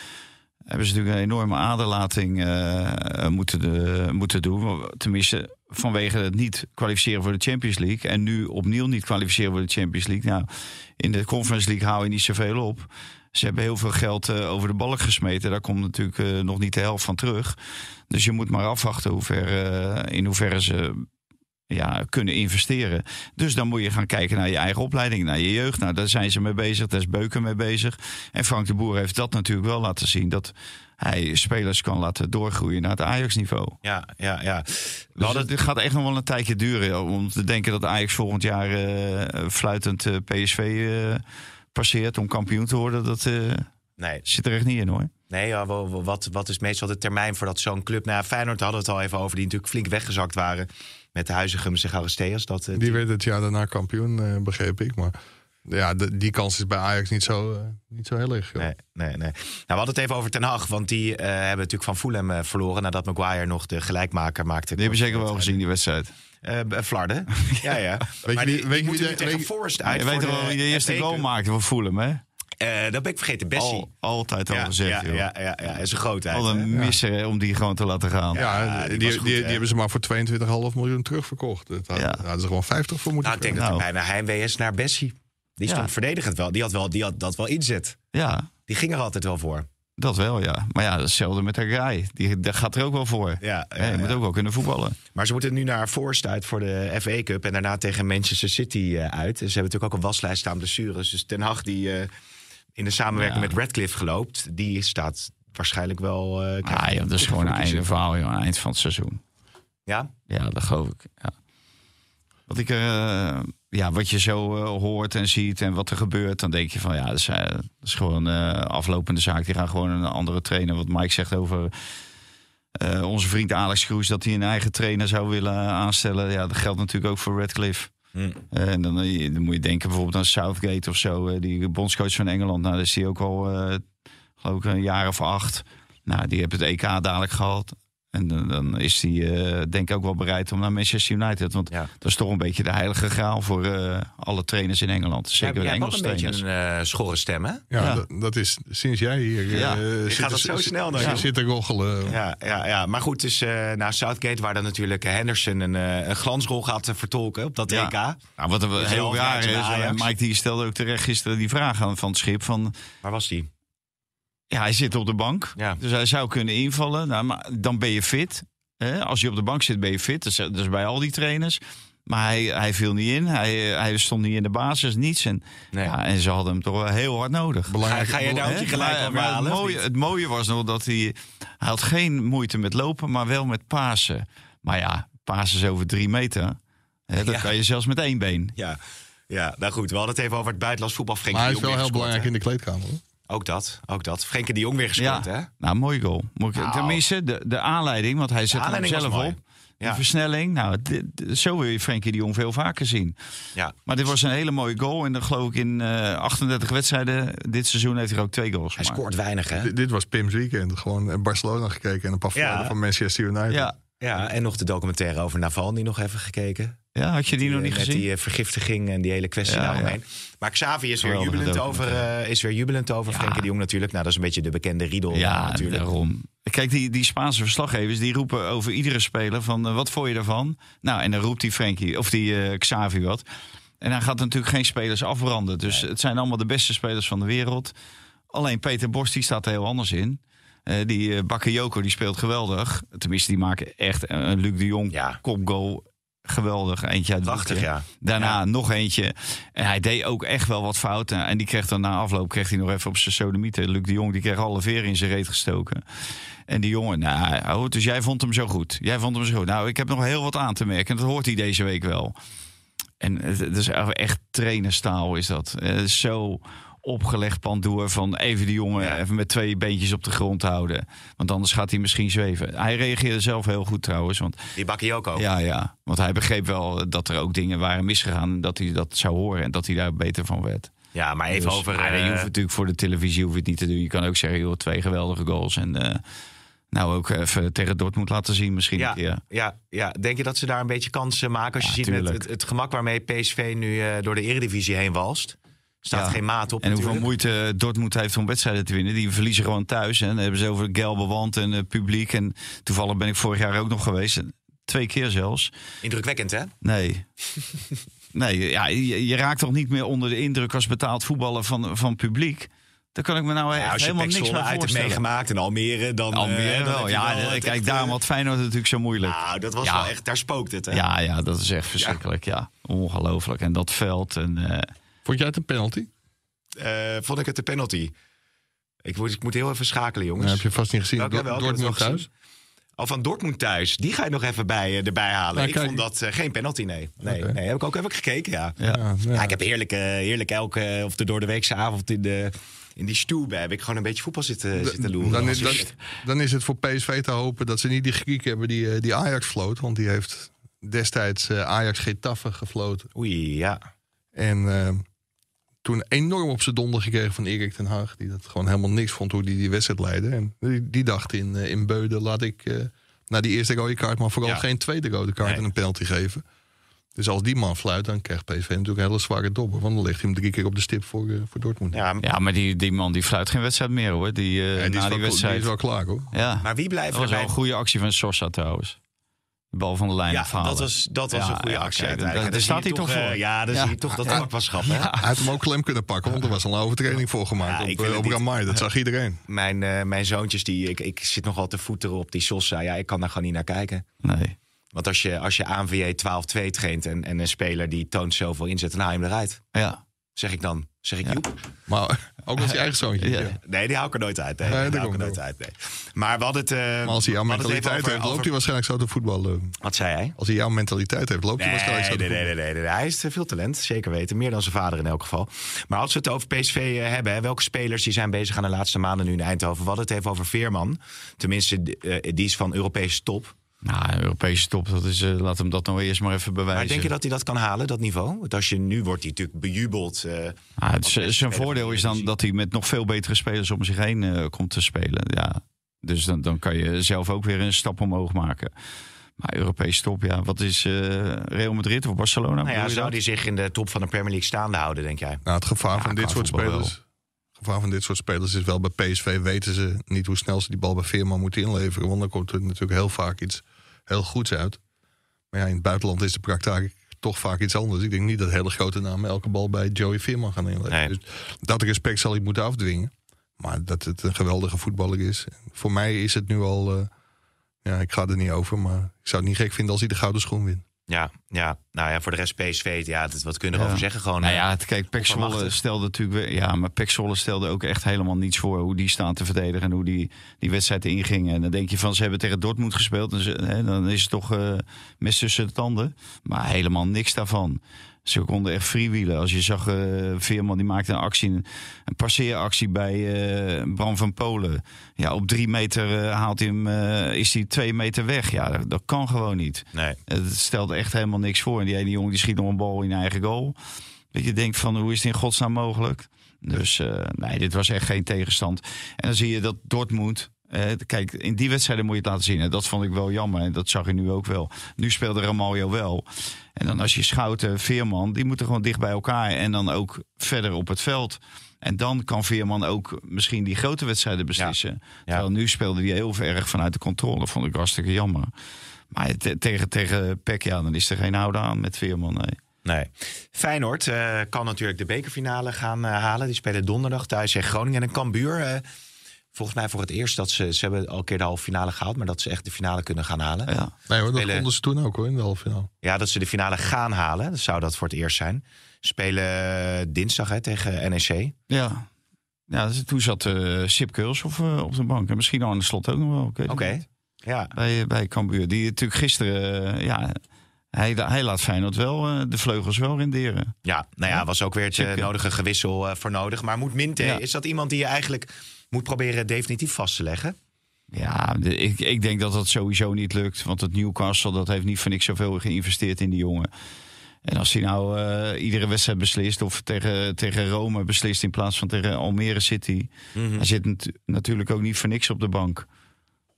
hebben ze natuurlijk een enorme aderlating eh, moeten, de, moeten doen. Tenminste, vanwege het niet kwalificeren voor de Champions League. En nu opnieuw niet kwalificeren voor de Champions League. Nou, in de Conference League hou je niet zoveel op. Ze hebben heel veel geld eh, over de balk gesmeten. Daar komt natuurlijk eh, nog niet de helft van terug. Dus je moet maar afwachten hoe ver, eh, in hoeverre ze ja, kunnen investeren. Dus dan moet je gaan kijken naar je eigen opleiding, naar je jeugd. Nou, daar zijn ze mee bezig, daar is Beuken mee bezig. En Frank de Boer heeft dat natuurlijk wel laten zien... dat hij spelers kan laten doorgroeien naar het Ajax-niveau. Ja, ja, ja. Dus het gaat echt nog wel een tijdje duren om te denken dat Ajax volgend jaar uh, fluitend uh, PSV uh, passeert om kampioen te worden. Dat nee. zit er echt niet in hoor. Nee, ja, wat, wat is meestal de termijn voordat zo'n club... Nou, Feyenoord hadden we het al even over, die natuurlijk flink weggezakt waren... met de Huizigums en Aristeas. Dat, die werd het jaar daarna kampioen, begreep ik. Maar ja, de, die kans is bij Ajax niet zo, uh, niet zo heel erg. Nee, nee, nee. Nou, we hadden het even over Ten Hag. Want die uh, hebben natuurlijk van Fulham uh, verloren... nadat Maguire nog de gelijkmaker maakte. Die hebben zeker wel gezien, die wedstrijd. Flarden. [LAUGHS] ja, ja. weet maar je, die, weet die moeten weet, tegen weet, Forest uit. Je weet voor wel de wie de eerste goal maakte van Fulham, hè? Uh, dat ben ik vergeten, Bessie. Al, altijd al ja, gezegd, ja, joh. Ja, ja, ja, is een grootheid. Al een hè? misser om die gewoon te laten gaan. ja, Ja, die, die die, hebben ze maar voor 22,5 miljoen terugverkocht. Dat had, Ja. daar hadden ze gewoon 50 voor moeten Nou, ik denk krijgen. dat er bijna heimwee is naar Bessie. Die Ja. stond verdedigend wel. Die had, wel, die had dat wel inzet. Ja, Die ging er altijd wel voor. Dat wel, ja. Maar ja, hetzelfde met de guy. Die, daar gaat er ook wel voor. Ja, Hè, je ja, moet ja. ook wel kunnen voetballen. Maar ze moeten nu naar Forest uit voor de FA Cup. En daarna tegen Manchester City eh, uit. En ze hebben natuurlijk ook een waslijst staan blessures. Dus Ten Hag die eh, in de samenwerking Ja. met Radcliffe geloopt. Die staat waarschijnlijk wel... krijgt Ah, joh, dat is gewoon een einde verhaal, joh. Eind van het seizoen. Ja? Ja, dat geloof ik. Ja. Wat, ik, eh, ja, wat je zo eh, hoort en ziet en wat er gebeurt, dan denk je van ja, dat is, eh, dat is gewoon een aflopende zaak. Die gaan gewoon een andere trainer. Wat Mike zegt over eh, onze vriend Alex Kroes, dat hij een eigen trainer zou willen aanstellen. Ja, dat geldt natuurlijk ook voor Radcliffe. Hm. Eh, en dan, eh, dan moet je denken bijvoorbeeld aan Southgate of zo, eh, die bondscoach van Engeland. Nou, dat is die ook al, eh, geloof ik, een jaar of acht. Nou, die heeft het EK dadelijk gehad. En dan, dan is hij, eh, denk ik, ook wel bereid om naar Manchester United. Want Ja. dat is toch een beetje de heilige graal voor eh, alle trainers in Engeland. Zeker Jij de Engelse een beetje trainers. een eh, schorre stem, hè? Ja, Ja. Dat, dat is sinds jij hier Ja. Je zit, gaat dat zo snel dan, zit, joh. zit te roggelen. Ja, ja, ja. maar goed, dus uh, naar Southgate, waar dan natuurlijk Henderson een, een glansrol gaat vertolken op dat Ja. EK. Nou, wat heel raar is, naar. Mike die stelde ook terecht gisteren die vraag aan van het schip van... Waar was die? Ja, hij zit op de bank, Ja. dus hij zou kunnen invallen. Nou, maar dan ben je fit. Hè? Als je op de bank zit, ben je fit. Dat is, dat is bij al die trainers. Maar hij, hij viel niet in. Hij, hij stond niet in de basis, niets. En, Nee. ja, en ze hadden hem toch wel heel hard nodig. Belangrijk, Ga- je nou- je gelijk maar halen, het, mooie, het mooie was nog dat hij... Hij had geen moeite met lopen, maar wel met pasen. Maar ja, pasen is over drie meter. Hè, dat Ja. kan je zelfs met één been. Ja. ja, nou goed, we hadden het even over het buitenlands voetbal. Frenkie maar hij is wel heel gescoord, belangrijk in de kleedkamer. hoor. Ook dat, ook dat. Frenkie de Jong weer gescoord, hè? Nou, mooie goal. Moet Nou. Tenminste, de, de aanleiding, want hij zet hem zelf mooi. op. Die Ja. versnelling, nou, dit- zo wil je Frenkie de Jong veel vaker zien. Ja. Maar dit was een hele mooie goal. En dan geloof ik in eh 38 wedstrijden dit seizoen heeft hij ook twee goals Hij gemaakt. scoort weinig, hè? Dit, dit was Pim's weekend. Gewoon in Barcelona gekeken en een paar Ja. van Manchester United. Ja. Ja, en nog de documentaire over Navalny nog even gekeken. Ja, had je die nog niet Met gezien? die eh, vergiftiging en die hele kwestie Ja, daaromheen. Maar Xavi is weer jubelend over, eh, is weer jubelend over Ja. Frenkie de Jong natuurlijk. Nou, dat is een beetje de bekende riedel Ja, natuurlijk. daarom. Kijk, die, die Spaanse verslaggevers die roepen over iedere speler van eh, wat vond je daarvan? Nou, en dan roept die Frenkie of die eh, Xavi wat. En hij gaat natuurlijk geen spelers afbranden. Dus het zijn allemaal de beste spelers van de wereld. Alleen Peter Bos die staat er heel anders in. Eh, die eh Bakayoko die speelt geweldig. Tenminste, die maken echt een een Luc de Jong Ja. kopgoal. Geweldig. Eentje uit Prachtig, ja. Daarna Ja. nog eentje. En hij deed ook echt wel wat fouten. En die kreeg dan na afloop kreeg hij nog even op zijn sodomieten. Luc de Jong die kreeg alle veren in zijn reet gestoken. En die jongen, nou, oh, dus jij vond hem zo goed. Jij vond hem zo goed. Nou, ik heb nog heel wat aan te merken. Dat hoort hij deze week wel. En het, is echt trainerstaal is dat. Is zo opgelegd pandoer van even die jongen Ja. even met twee beentjes op de grond houden. Want anders gaat hij misschien zweven. Hij reageerde zelf heel goed trouwens. Want Die Bakayoko. ja, ja. Want hij begreep wel dat er ook dingen waren misgegaan. en Dat hij dat zou horen en dat hij daar beter van werd. Ja, maar even Dus, over... maar eh, je hoeft natuurlijk voor de televisie hoef je het niet te doen. Je kan ook zeggen, joh, twee geweldige goals. En eh, nou ook even tegen Dortmund laten zien misschien ja, een keer. ja, ja, denk je dat ze daar een beetje kansen maken? Als je Ja, ziet met het gemak waarmee PSV nu eh, door de eredivisie heen walst. Staat Ja. geen maat op En hoeveel moeite Dortmund heeft om wedstrijden te winnen. Die verliezen gewoon thuis. En hebben ze over gelbe wand en eh, publiek. En toevallig ben ik vorig jaar ook nog geweest. Twee keer zelfs. Indrukwekkend, hè? Nee. [LAUGHS] Nee, ja, je, je raakt toch niet meer onder de indruk als betaald voetballer van, van publiek. Daar kan ik me nou Ja, helemaal niks meer uit hebt meegemaakt en Almere, dan... eh, Almere heb wel. Ja, wel het kijk, echt, daarom eh, had Feyenoord natuurlijk zo moeilijk. Nou, dat was Ja. wel echt... Daar spookt het, hè? Ja, ja, dat is echt verschrikkelijk. Ja, ongelooflijk. En dat veld. En, eh, Vond jij het een penalty? Eh, vond ik het de penalty. Ik moet, ik moet heel even schakelen, jongens. Dat heb je vast niet gezien. Welke- heb Dortmund thuis. gezien? Oh, van Dortmund thuis. Die ga je nog even bij, eh, erbij halen. Nou, ik vond dat eh, geen penalty, nee. Nee, nee, heb ik ook even gekeken, ja. ja. Ja, ja. Ja, ik heb heerlijk, heerlijk elke, of de door de weekse avond in, de, in die stoel heb ik gewoon een beetje voetbal zitten, zitten loeren. Dan is, dan, dan is het voor PSV te hopen dat ze niet die Griek hebben die, die Ajax floot. Want die heeft destijds Ajax Getafe gefloten. Oei, ja. En toen enorm op zijn donder gekregen van Erik ten Haag. Die dat gewoon helemaal niks vond hoe die die wedstrijd leidde. En die, die dacht in, eh, in Beuden laat ik eh na die eerste rode kaart... maar vooral Ja. geen tweede rode kaart Nee. en een penalty geven. Dus als die man fluit, dan krijgt PSV natuurlijk een hele zware dobber. Want dan ligt hij hem drie keer op de stip voor, eh, voor Dortmund. ja. ja, maar die, die man die fluit geen wedstrijd meer hoor. Die, eh, Ja, die, is na wel, die die wedstrijd. is wel klaar hoor. Ja, Maar wie blijft dat was er wel bij... een goede actie van Sosa trouwens. Bal van de lijn Ja, afhalen. dat was, dat was Ja, een goede ja, actie uiteindelijk. daar- daar staat hij toch eh, voor. Ja, dan Ja. zie je toch dat vakmanschap. Hè? Hij had hem ook klem kunnen pakken, want er was al een overtreding voor gemaakt op, eh, het op Ramai. Dat zag iedereen. Mijn, eh, mijn zoontjes, die, ik, ik zit nogal te voeteren op die Sosa. Ja, ik kan daar gewoon niet naar kijken. Nee. Want als je, als je ANVJ 12-2 traint en, en een speler die toont zoveel inzet, dan haal je hem eruit. Ja. Zeg ik dan. Zeg ik Ja. Joep? Maar ook als je [LAUGHS] eigen zoontje. Ja. Nee, die hou ik er nooit uit. Nee, Nee, die dat hou ik er nooit uit. Nee. Maar hadden het. eh, Maar als hij jouw mentaliteit over- heeft, loopt over- hij waarschijnlijk zo te voetballen. Wat zei hij? Als hij jouw mentaliteit heeft, loopt hij waarschijnlijk zo te nee, voetballen. nee, nee, nee. Hij is veel talent, zeker weten. Meer dan zijn vader in elk geval. Maar als we het over PSV eh, hebben, hè, welke spelers die zijn bezig aan de laatste maanden nu in Eindhoven? Hadden het even over Veerman. Tenminste, eh, die is van Europese top. Nou, Europese top, dat is, eh, laat hem dat nou eerst maar even bewijzen. Maar denk je dat hij dat kan halen, dat niveau? Want als je nu wordt hij natuurlijk bejubeld. eh, Ah, het, beste zijn voordeel de is dan dat hij met nog veel betere spelers om zich heen eh, komt te spelen. Ja. Dus dan, dan kan je zelf ook weer een stap omhoog maken. Maar Europese top, ja, wat is eh, Real Madrid of Barcelona? nou ja, zou hij zich in de top van de Premier League staande houden, denk jij? Nou, het gevaar Ja, van dit soort spelers. Het gevaar van dit soort spelers is wel bij PSV weten ze niet hoe snel ze die bal bij Veerman moeten inleveren. Want dan komt er natuurlijk heel vaak iets heel goeds uit. Maar ja, in het buitenland is de praktijk toch vaak iets anders. Ik denk niet dat hele grote namen elke bal bij Joey Veerman gaan inleveren. Nee. Dus dat respect zal hij moeten afdwingen. Maar dat het een geweldige voetballer is. Voor mij is het nu al. eh, ja, ik ga er niet over. Maar ik zou het niet gek vinden als hij de gouden schoen wint. Ja, ja. Nou ja, voor de rest PSV, ja, dat, wat kunnen we Ja. erover zeggen? Gewoon, Nou eh, ja, het, kijk, Pek stelde natuurlijk weer, ja, maar Pek stelde ook echt helemaal niets voor hoe die staan te verdedigen en hoe die, die wedstrijd ingingen. En dan denk je van ze hebben tegen Dortmund gespeeld, en ze, hè, dan is het toch eh mes tussen de tanden. Maar helemaal niks daarvan. Ze konden echt freewheelen. Als je zag, eh, Veerman die maakte een actie, een passeeractie bij eh, Bram van Polen. Ja, op drie meter eh, haalt hij hem, is hij twee meter weg. Ja, dat, dat kan gewoon niet. Nee. Het stelt echt helemaal niks voor. En die ene jongen die schiet nog een bal in eigen goal. Dat je denkt van hoe is het in godsnaam mogelijk? Dus nee, dit was echt geen tegenstand. En dan zie je dat Dortmund... eh, kijk, in die wedstrijden moet je het laten zien. En dat vond ik wel jammer. En dat zag je nu ook wel. Nu speelde Ramaljo wel. En dan als je Schouten, Veerman... die moeten gewoon dicht bij elkaar. En dan ook verder op het veld. En dan kan Veerman ook misschien die grote wedstrijden beslissen. Terwijl nu speelde hij heel erg vanuit de controle. Vond ik hartstikke jammer. Maar te- tegen, tegen Peck, ja, dan is er geen houden aan met Veerman. Nee. Nee. Feyenoord eh, kan natuurlijk de bekerfinale gaan eh, halen. Die spelen donderdag thuis tegen Groningen. En Cambuur, eh volgens mij voor het eerst dat ze... Ze hebben al een keer de halve finale gehaald... maar dat ze echt de finale kunnen gaan halen. Ja. Nee hoor, dat Spelen- konden ze toen ook hoor, in de halve finale. Ja, dat ze de finale gaan halen. Dat zou dat voor het eerst zijn. Spelen dinsdag hè, tegen NEC. Ja. ja dus toen zat eh Sip Keuls op, eh, op de bank. En misschien aan de slot ook nog wel. Oké. Ja. Bij, bij Cambuur. Die natuurlijk gisteren... eh, ja, hij, hij laat Feyenoord wel eh, de vleugels wel renderen. ja, nou ja, was ook weer het eh, nodige gewissel eh, voor nodig. Maar moet Minte, Ja. is dat iemand die je eigenlijk moet proberen definitief vast te leggen? Ja, de- ik, ik denk dat dat sowieso niet lukt. Want het Newcastle dat heeft niet voor niks zoveel geïnvesteerd in die jongen. En als hij nou eh, iedere wedstrijd beslist... of tegen, tegen Rome beslist in plaats van tegen Almere City... hij zit nat- natuurlijk ook niet voor niks op de bank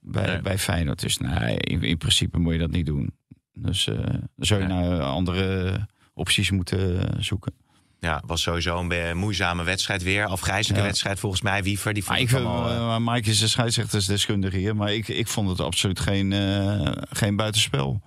bij, Nee. bij Feyenoord. Dus nee, in, in principe moet je dat niet doen. Dus eh, dan zou je Nee. naar andere opties moeten zoeken. Ja, was sowieso een moeizame wedstrijd weer. Afgrijzelijke Ja. wedstrijd volgens mij. Wiever, die vond ik allemaal... uh, Mike is de scheidsrechtersdeskundige hier, maar ik, ik vond het absoluut geen, eh, geen buitenspel.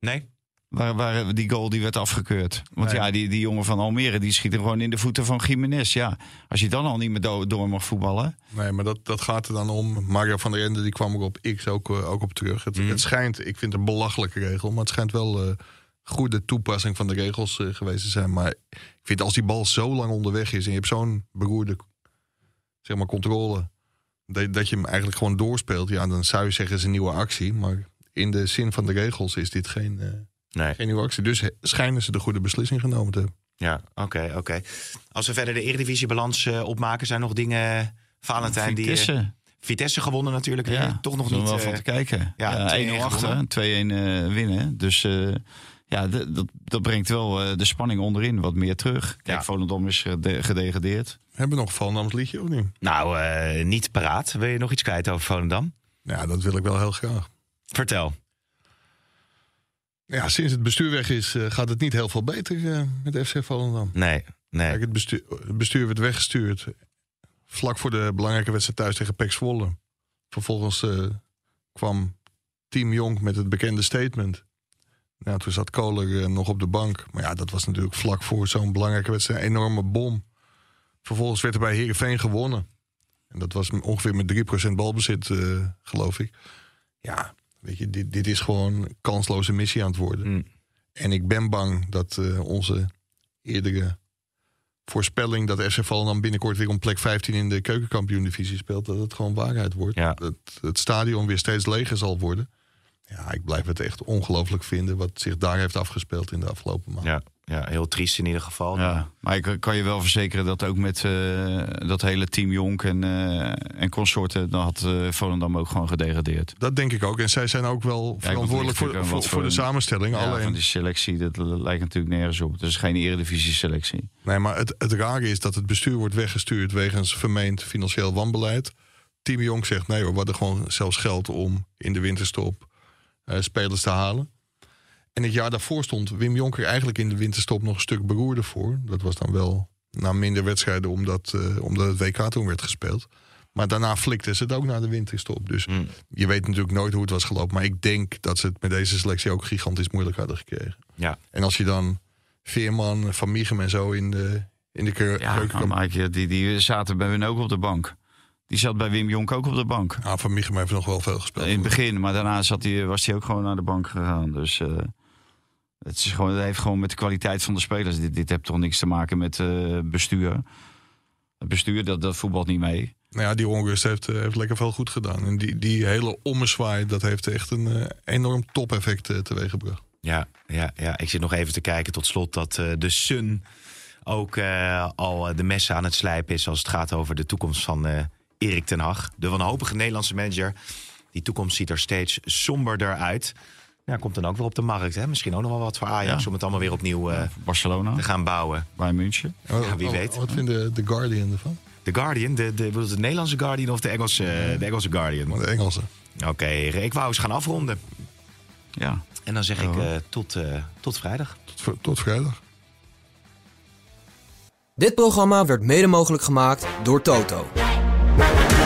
nee? Waar, waar die goal die werd afgekeurd. Want Nee. ja, die, die jongen van Almere die schiet er gewoon in de voeten van Jiménez. Ja, als je dan al niet meer do- door mag voetballen. Nee, maar dat, dat gaat er dan om. Mario van der Ende die kwam er op X ook, ook op terug. Het, Mhm. het schijnt, ik vind het een belachelijke regel, maar het schijnt wel eh, goede toepassing van de regels eh, geweest te zijn. Maar ik vind als die bal zo lang onderweg is en je hebt zo'n beroerde zeg maar, controle, dat, dat je hem eigenlijk gewoon doorspeelt, ja, dan zou je zeggen is een nieuwe actie. Maar in de zin van de regels is dit geen, eh, Nee. geen nieuwe actie. Dus he- schijnen ze de goede beslissing genomen te hebben. Ja, oké, oké. Als we verder de Eredivisiebalans eh opmaken, zijn er nog dingen... Valentijn, die... Vitesse. Vitesse gewonnen natuurlijk. Ja, toch nog niet... wel eh, van te kijken. ja, Ja, 2-1 1-0 achter, gewonnen. 2-1 eh, winnen. Dus eh, ja, dat, dat brengt wel eh, de spanning onderin wat meer terug. Kijk, Ja. Volendam is gede- gedegradeerd. Hebben we nog Valnams liedje of niet? Nou, eh, niet paraat. Wil je nog iets kwijt over Volendam? Ja, dat wil ik wel heel graag. Vertel. Ja, sinds het bestuur weg is, eh, gaat het niet heel veel beter eh, met FC Volendam. Nee, nee. Kijk, het, bestuur, het bestuur werd weggestuurd vlak voor de belangrijke wedstrijd thuis tegen PEC Zwolle. Vervolgens eh, kwam Team Jong met het bekende statement. Nou, toen zat Kohler eh, nog op de bank. Maar ja, dat was natuurlijk vlak voor zo'n belangrijke wedstrijd een enorme bom. Vervolgens werd er bij Heerenveen gewonnen. En dat was ongeveer met 3% balbezit, eh, geloof ik. Ja, weet je, dit, dit is gewoon kansloze missie aan het worden. Mm. En ik ben bang dat eh, onze eerdere voorspelling... dat FC Volendam binnenkort weer om plek 15 in de keukenkampioen-divisie speelt... dat het gewoon waarheid wordt. Ja. Dat het stadion weer steeds leger zal worden. Ja, ik blijf het echt ongelooflijk vinden... wat zich daar heeft afgespeeld in de afgelopen maanden. Ja, ja, heel triest in ieder geval. Ja, maar ik kan je wel verzekeren dat ook met eh, dat hele team Jonk en, eh, en consorten... dan had eh, Volendam ook gewoon gedegradeerd. Dat denk ik ook. En zij zijn ook wel verantwoordelijk voor, voor, de samenstelling. Ja, Alleen, van die selectie, dat lijkt natuurlijk nergens op. Het is geen eredivisie selectie. Nee, maar het, het rare is dat het bestuur wordt weggestuurd wegens vermeend financieel wanbeleid. Team Jong zegt nee hoor, we hadden gewoon zelfs geld om in de winterstop spelers te halen. En het jaar daarvoor stond Wim Jonker eigenlijk in de winterstop nog een stuk beroerder voor. Dat was dan wel na minder wedstrijden omdat, eh, omdat het WK toen werd gespeeld. Maar daarna flikten ze het ook naar de winterstop. Dus Mm. je weet natuurlijk nooit hoe het was gelopen. Maar ik denk dat ze het met deze selectie ook gigantisch moeilijk hadden gekregen. Ja. En als je dan Veerman, Van Mieghem en zo in de, in de keur- Ja, Mike, die, die zaten bij hun ook op de bank. Die zat bij Wim Jonk ook op de bank. Ah, Van Mieghem heeft nog wel veel gespeeld. In het begin, maar daarna zat hij, was hij ook gewoon naar de bank gegaan. Dus eh, het, is gewoon, het heeft gewoon met de kwaliteit van de spelers. Dit, dit heeft toch niks te maken met eh, bestuur. Het bestuur, dat, dat voetbalt niet mee. Nou ja, die onrust heeft, eh, heeft lekker veel goed gedaan. En die, die hele ommezwaai, dat heeft echt een enorm topeffect uh, teweeggebracht. Ja, ja, ja, ik zit nog even te kijken tot slot dat eh, de Sun ook eh, al de messen aan het slijpen is als het gaat over de toekomst van eh, Erik ten Hag. De wanhopige Nederlandse manager. Die toekomst ziet er steeds somberder uit. Ja, komt dan ook weer op de markt. Hè? Misschien ook nog wel wat voor Ajax Ja. om het allemaal weer opnieuw eh, Barcelona, te gaan bouwen. bij München. Ja, wie Wat- weet. Wat vinden de Guardian ervan? The Guardian, de, de, je de Nederlandse Guardian of de Engelse, de Engelse Guardian? Maar de Engelsen. Oké, ik wou eens gaan afronden. Ja. En dan zeg ik eh, tot, eh, tot vrijdag. Tot, tot vrijdag. Dit programma werd mede mogelijk gemaakt door Toto. Bye.